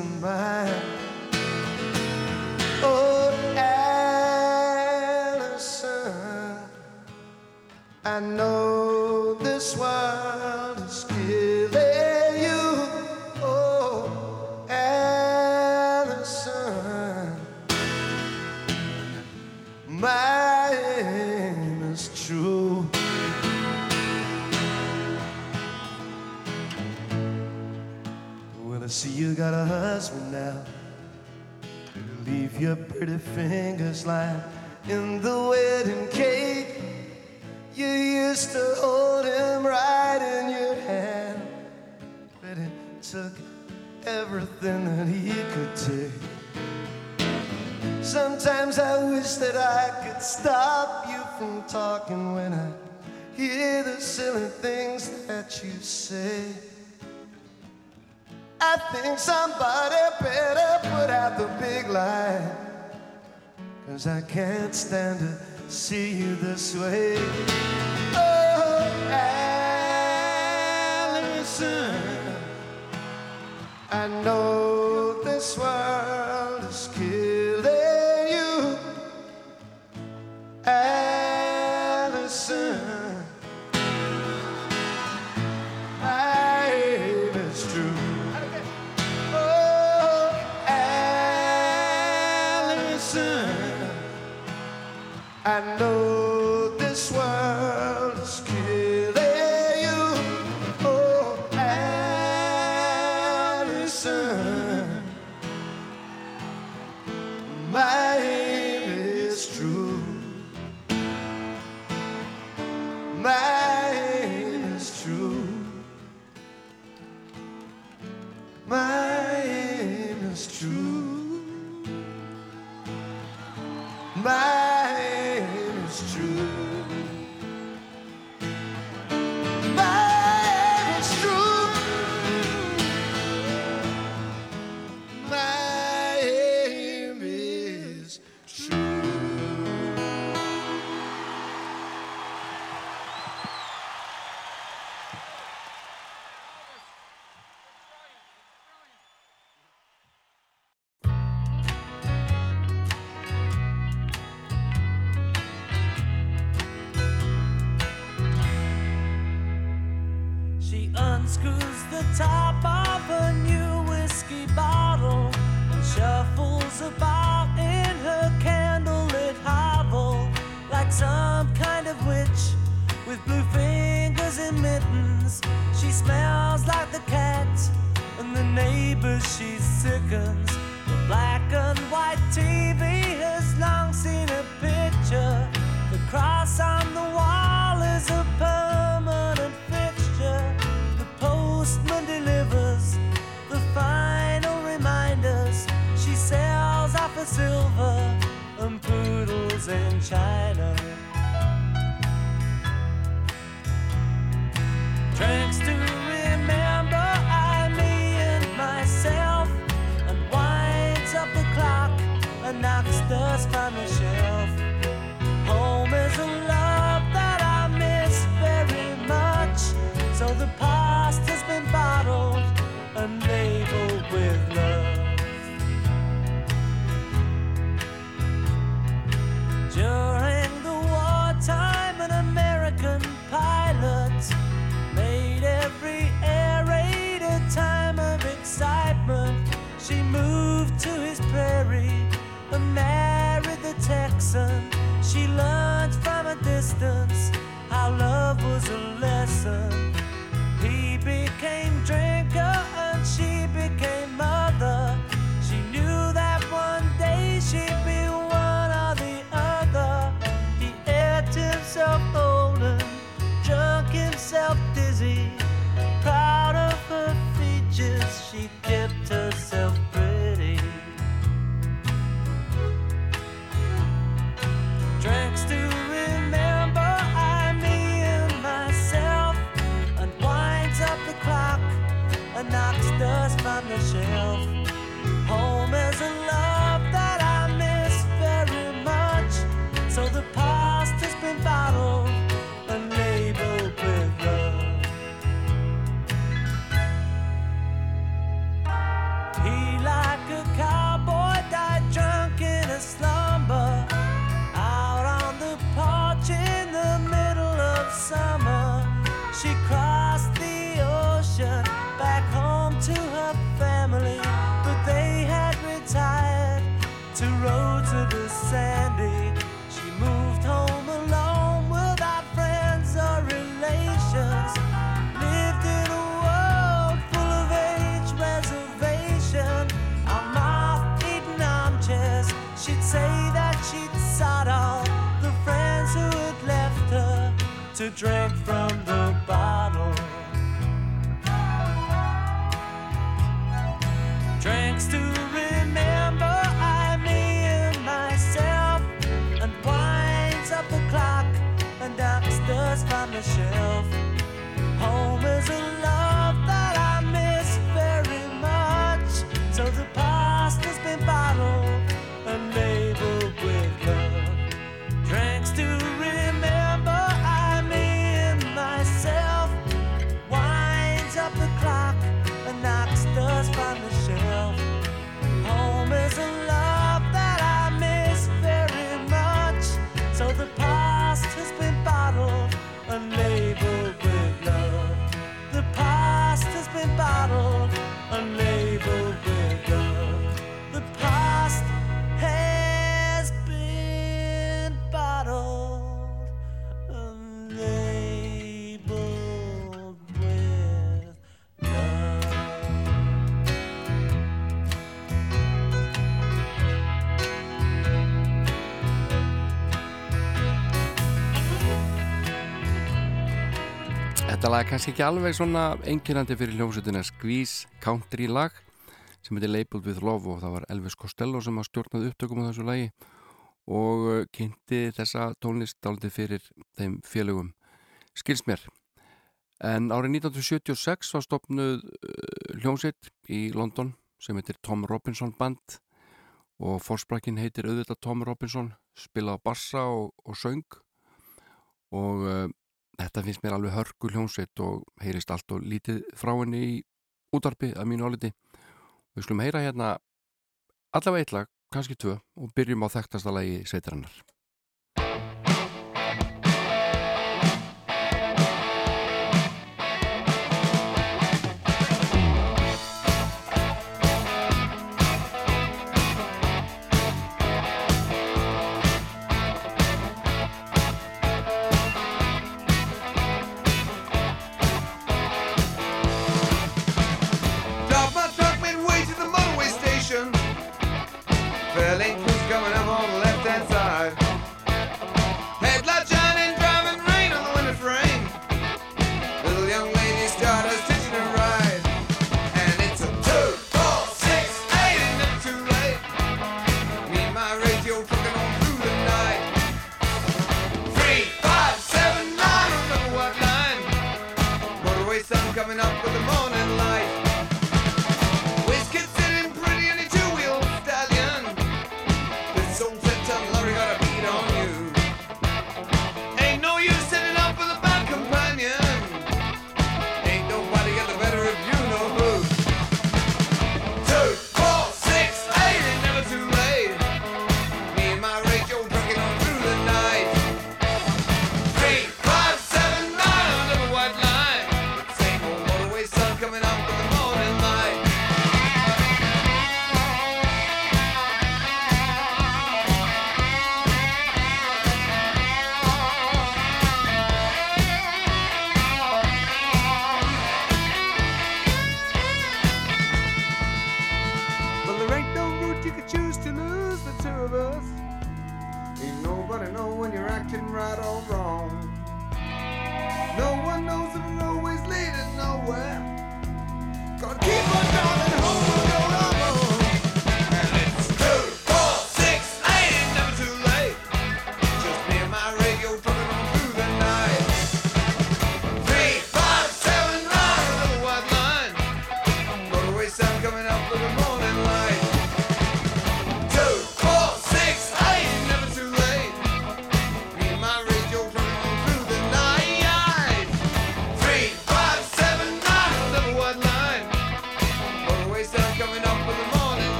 Isn't mine. Oh, Allison, I know this world is killing you. Oh, Allison, my got a husband now. Leave your pretty fingers lying in the wedding cake. You used to hold him right in your hand, but it took everything that he could take. Sometimes I wish that I could stop you from talking when I hear the silly things that you say. I think somebody better put out the big light. Cause I can't stand to see you this way. Oh, Allison, I know this world I know Texan. She learned from a distance how love was a lesson. He became drinker was a það er kannski ekki alveg svona enginandi fyrir hljómsutina Skvís country lag sem heitir Labeled with Love og það var Elvis Costello sem stjórnaði upptökum á þessu lagi og uh, kynnti þessa tónlist áldi fyrir þeim félögum. Skils mér. En árið 1976 var stopnud uh, hljómsitt í London sem heitir Tom Robinson Band og fórsprakin heitir auðvitað Tom Robinson spilað á bassa og, og söng. Og uh, Þetta finnst mér alveg hörgu hljómsveit og heyrist allt og lítið frá henni í útarpi að mínu áliti. Við skulum heyra hérna allavega eitthvað, kannski tvö og byrjum á þekktasta lagi sveitarinnar.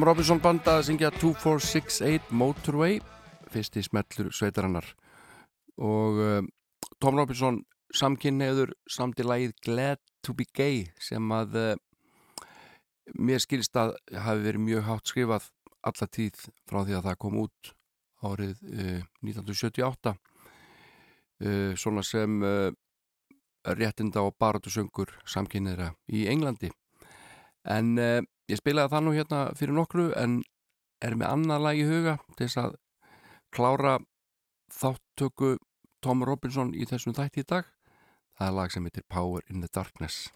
Tom Robinson banda að syngja 2468 Motorway fyrsti smellur sveitarannar og uh, Tom Robinson samkynneður samdi lagið Glad to be gay sem að uh, mér skilst að hafi verið mjög hátt skrifað alla tíð frá því að það kom út árið uh, 1978 uh, svona sem uh, réttinda og baratusöngur samkynneðra í Englandi. En ég spilaði það nú hérna fyrir nokkru en er með annað lag í huga til þess að klára þáttöku Tom Robinson í þessum þætti í dag. Það er lag sem heitir Power in the Darkness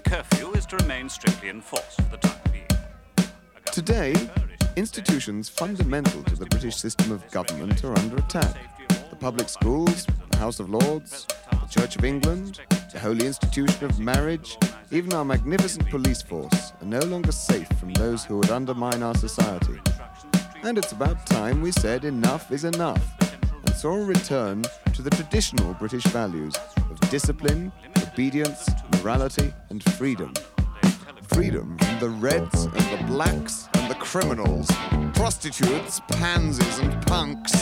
p.m. curfew is to remain strictly enforced for the time being. Today, measure is to institutions fundamental to the British system of government are under attack. The public schools, the House of Lords, the Church of England, the holy institution of marriage, even our magnificent police force are no longer safe from those who would undermine our society. And it's about time we said enough is enough and saw a return to the traditional British values of discipline, obedience, morality, and freedom. Freedom from the reds and the blacks and the criminals, prostitutes, pansies and punks,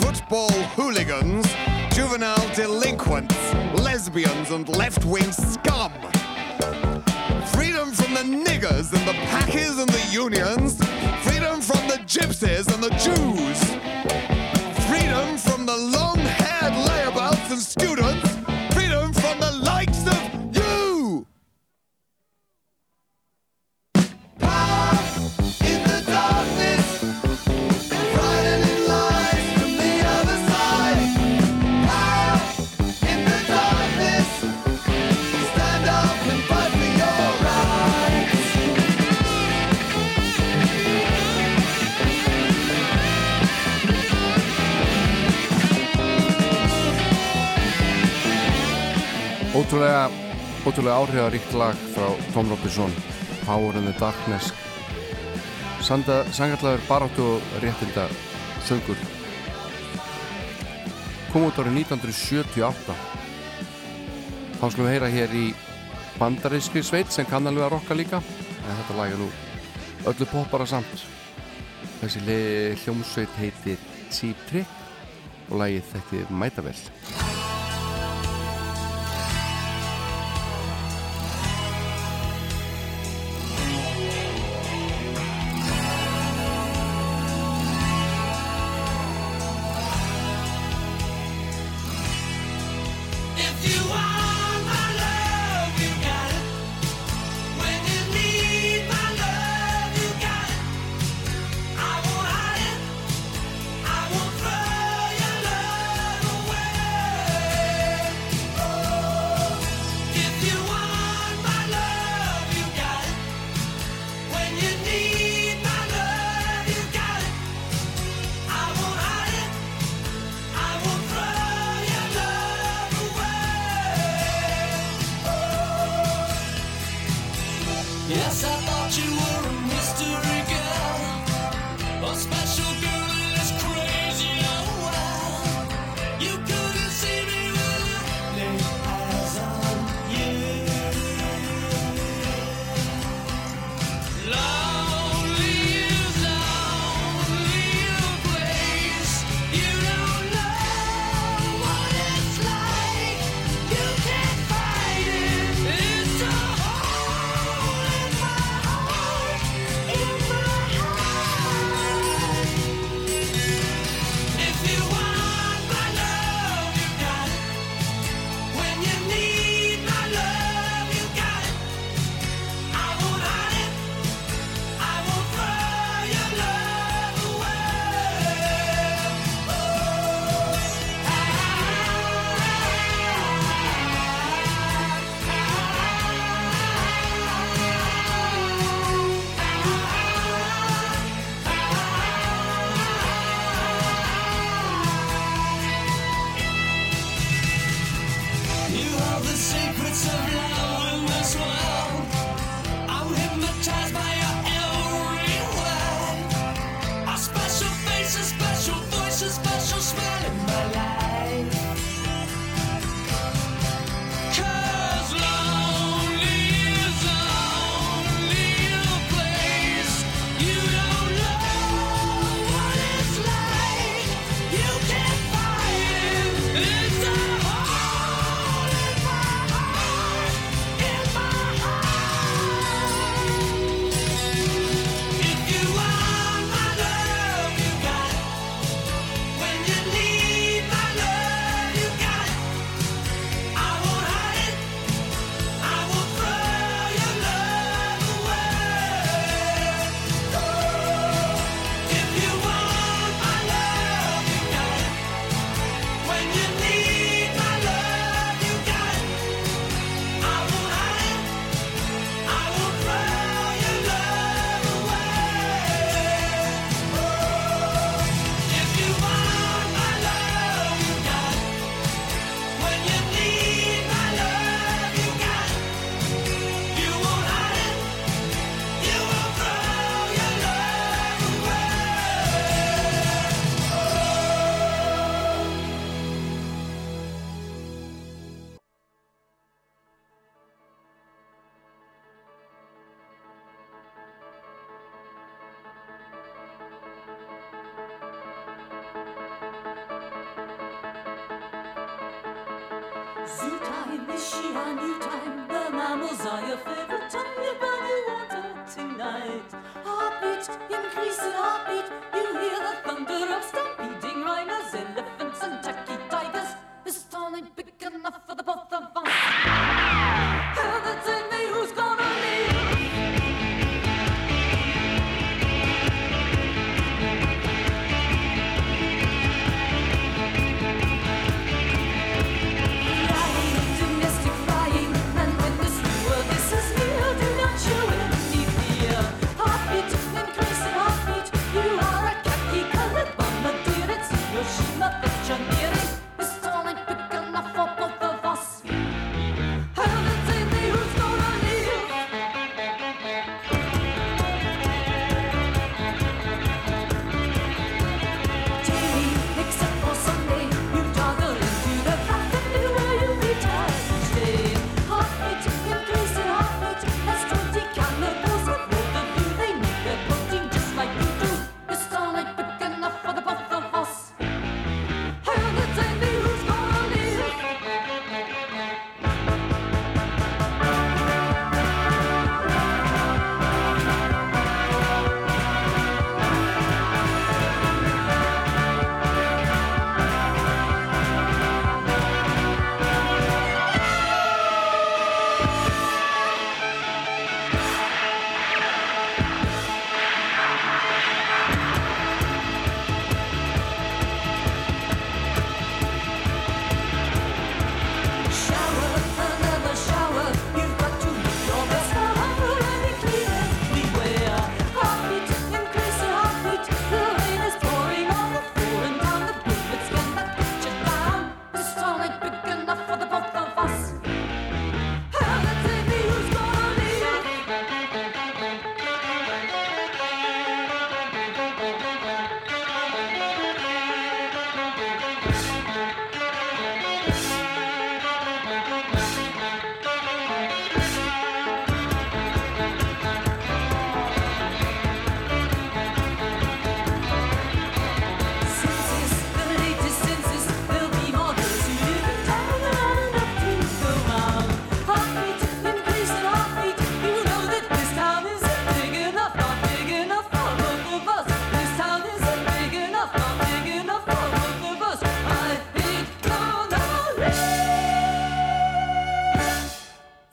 football hooligans, juvenile delinquents, lesbians and left-wing scum. Freedom from the niggers and the packers and the unions, freedom from the gypsies and the Jews, freedom from the long-haired layabouts and students, ótrúlega áhrifaríkt lag frá Tom Robinson Power in the Darkness. Sangallagur baráttu og réttinda söngur. Kom út árið 1978 þá skulum við heyra hér í bandarískri sveit sem kann alveg að rokka líka en þetta lag er nú öllu poppara samt. Þessi hljómsveit heitir Cheap Trick og lagið er Mætavel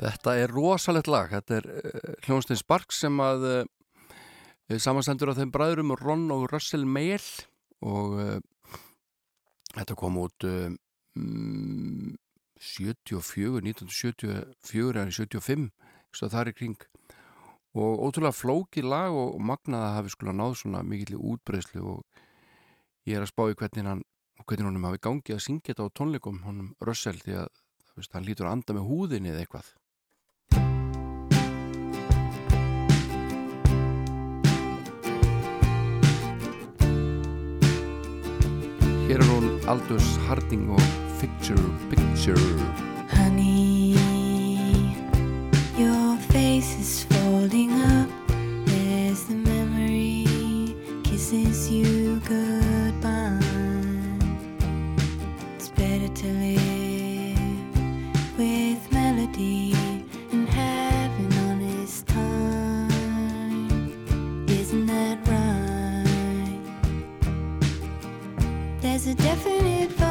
Þetta er rosalegt lag, þetta er eh, hljónstein Spark sem að eh, samanstendur á þeim bræðurum Ron og Russell Meil og uh, þetta kom út uh, 74, 1974 eða 75 þar í kring. Og ótrúlega flóki lag og magnaða hafi skula náð svona mikill útbreyslu og ég er að spá í hvernig hann hvernig hann hafi gangið að syngja þetta á tónleikum honum Russell því að hann lítur að anda með húðinni eða eitthvað. Hér er hún Aldous Harding og Picture Picture. definite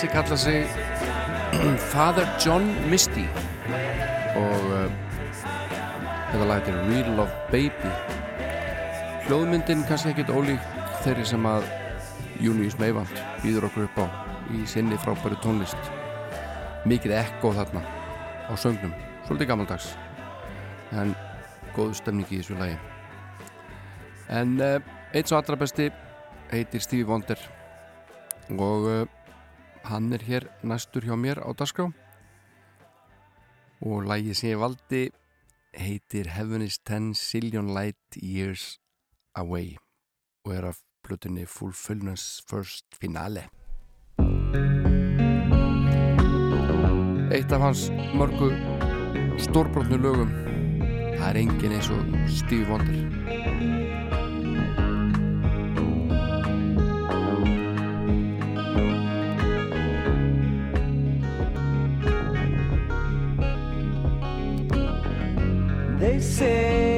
þessi kalla sig Father John Misty. Og eh, þetta lag heitir Real Love Baby. Hljóðmyndin kannski ekkit ólík þeirri sem að Június Meivand býður okkur upp á í sinni frábæru tónlist. Mikið ekko þarna á söngnum, svolítið gammaldags en góð stemning í þessu lagi. En eh, eins og allra besti heitir Stevie Wonder. Og eh, hann er hér næstur hjá mér á Dasgrá og lagi sem ég valdi heitir Heaven is 10 Zillion Light Years Away og er af plutunni Fulfillness First Finale. Eitt af hans mörgu stórbrotnu lögum. Það er engin eins og Stevie Wonder vencer.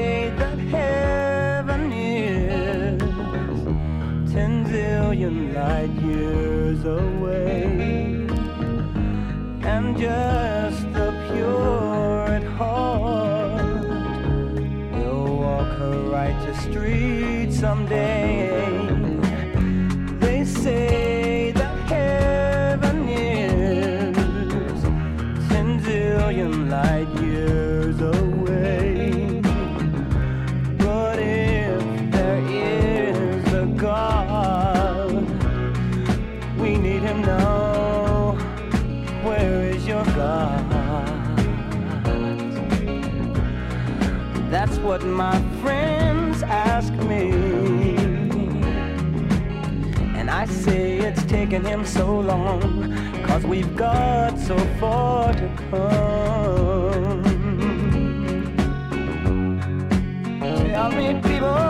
What my friends ask me. And I say it's taken him so long, cause we've got so far to come. Tell me, people,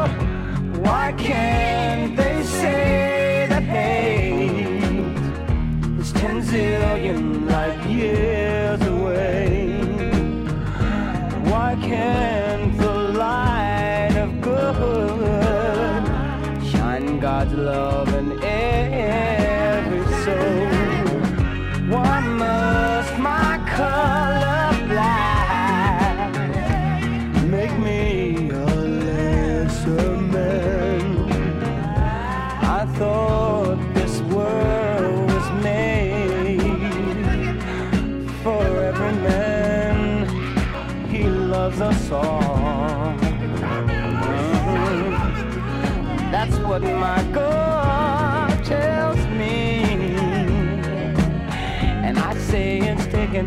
why can't they say that hate is ten zillion light years away? Why can't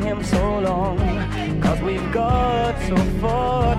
him so long, cause we've got so far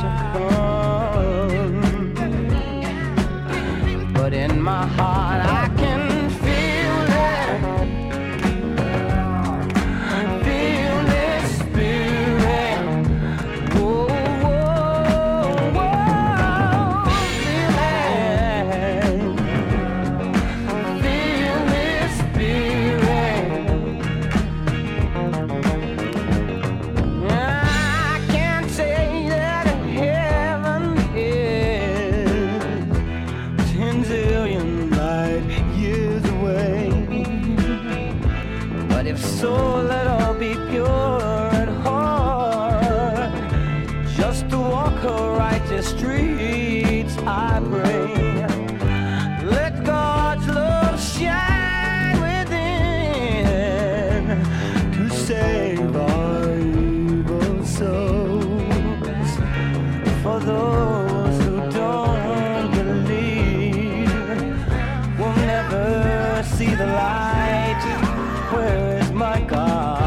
Where is my God?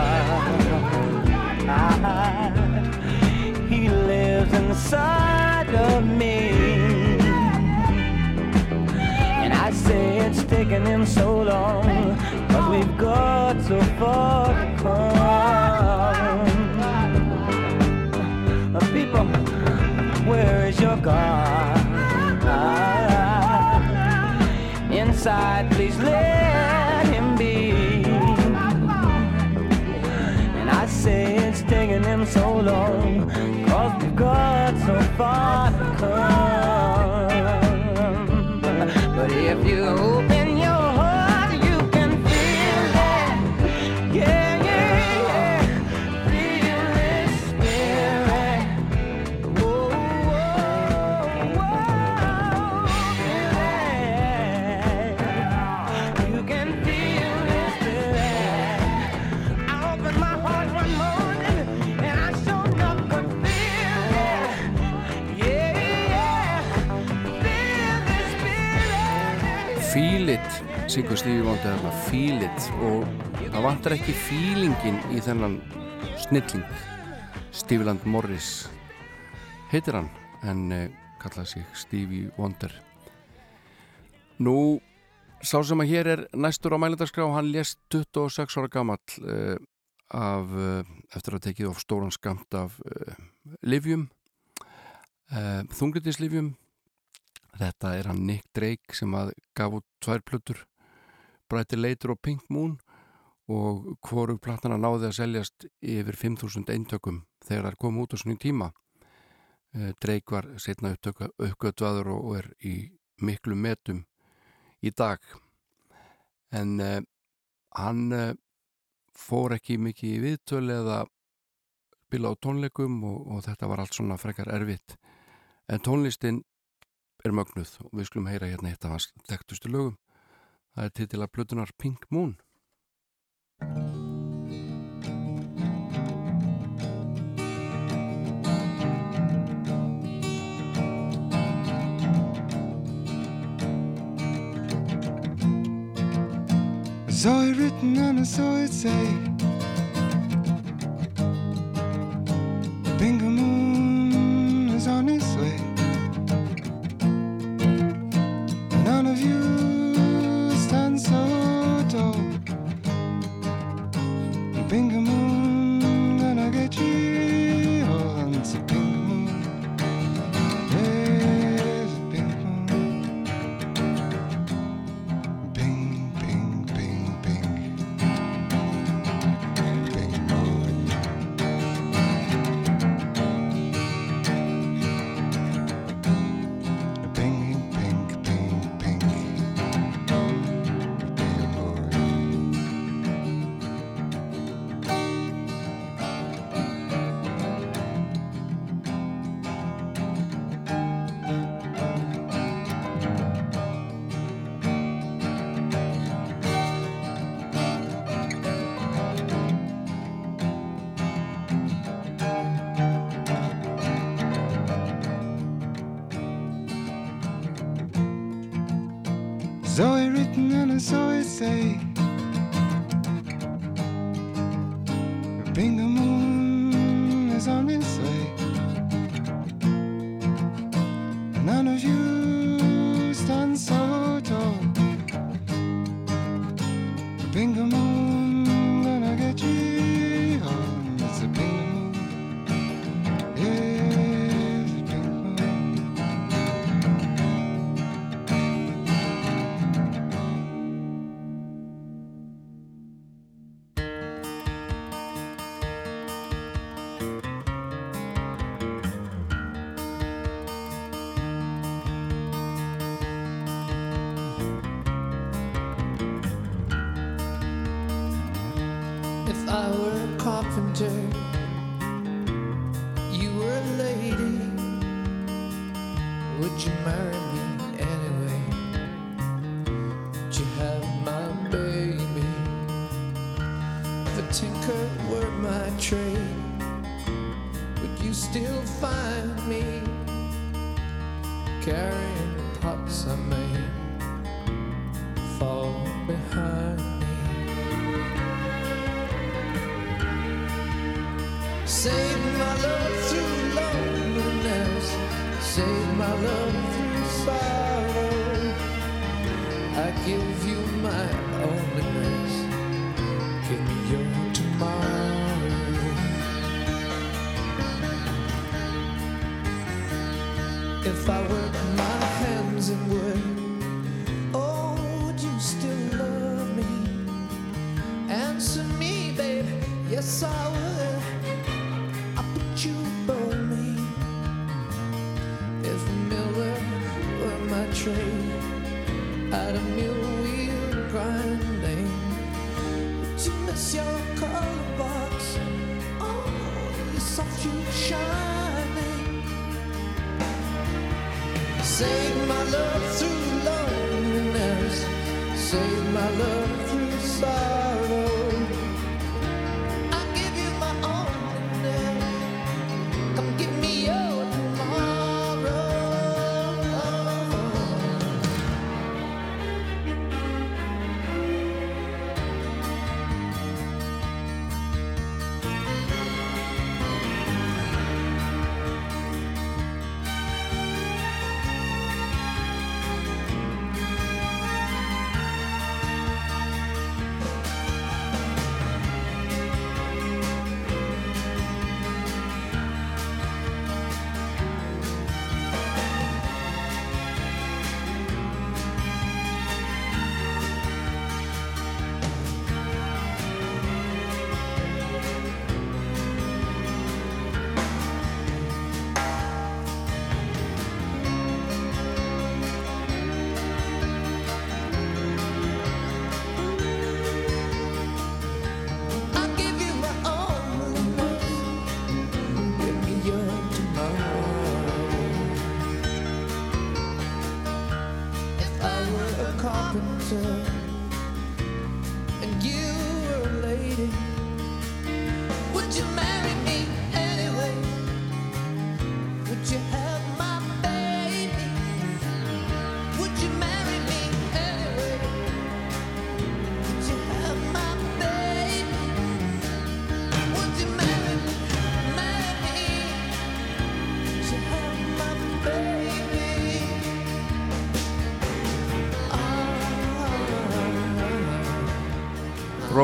He lives inside of me. And I say it's taken him so long, cause we've got so far to come. People, where is your God? Inside, please let so long, cause we've got so far to come. But if you it, syngur Stevie Wonder þarna, feel it og það vantar ekki feelingin í þennan snilling. Steveland Morris heitir hann en uh, kallaði sig Stevie Wonder. Nú sá sem að hér er næstur á mælendarskrá hann lést 26 ára gamall uh, af, uh, eftir að tekið of stóran skamt af uh, livjum uh, þungritinslivjum Þetta er hann Nick Drake sem að gaf út tvær plötur Brighter Later og Pink Moon og hvoru platana náði að seljast yfir 5.000 eintökum þegar það kom út á svona tíma. Eh, Drake var setna uppgötvaður og er í miklu metum í dag. En uh, hann uh, fór ekki mikið í viðtölu eða spila á tónleikum og, og þetta var allt svona frekar erfitt. En tónlistin er mögnuð og við skulum heyra hérna eitt af hans þekktustu lögum. Það er til til að plötunar Pink Moon. I saw it written and I saw it say Saw it written and I saw it say. Bingo moon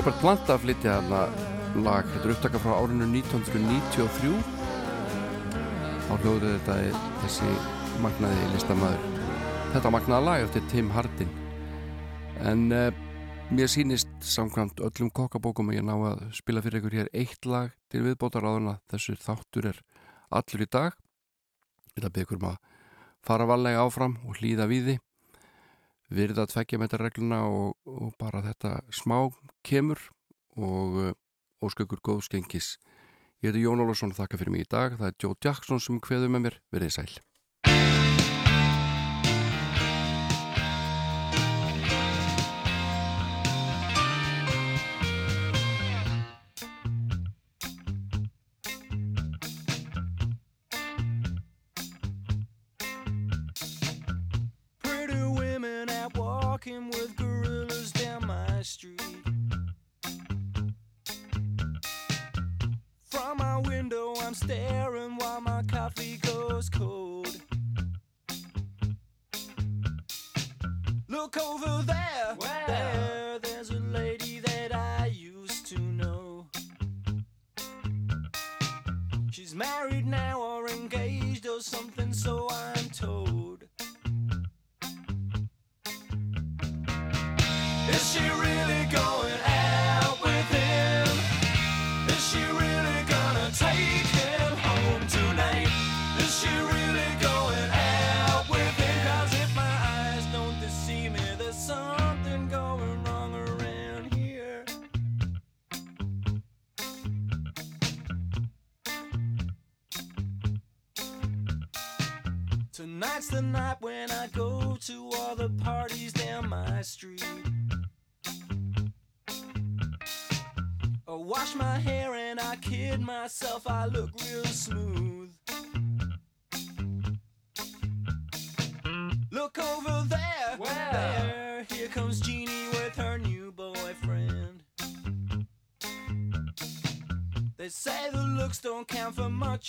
Robert Plant að flytja þarna lag. Þetta er upptaka frá árinu 1993 á hljóðu þetta er þessi magnaði listamöður þetta magnaða lag eftir Tim Hardin. En uh, mér sýnist samkvæmt öllum kokkabókum að ég ná að spila fyrir ykkur hér eitt lag til viðbótar áðurna þessu þáttur er allur í dag. Þetta byggur maður um fara valega áfram og hlýða við því virða að tveggja metra regluna og, og bara þetta smá kemur og eh, óskökur góðskengis. Ég heiti Jón Olsson og þakka fyrir mig í dag. Það er Jó Jackson sem hveður með mér. Verðið sæl.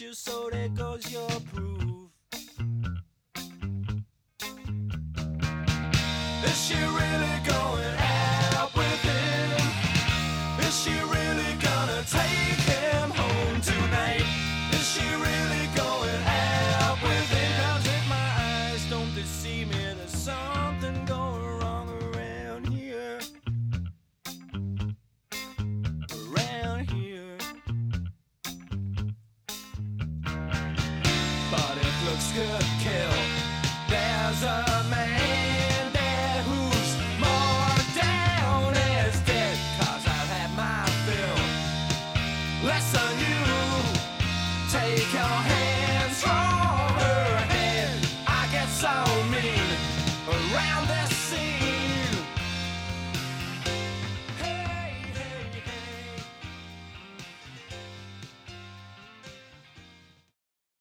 you so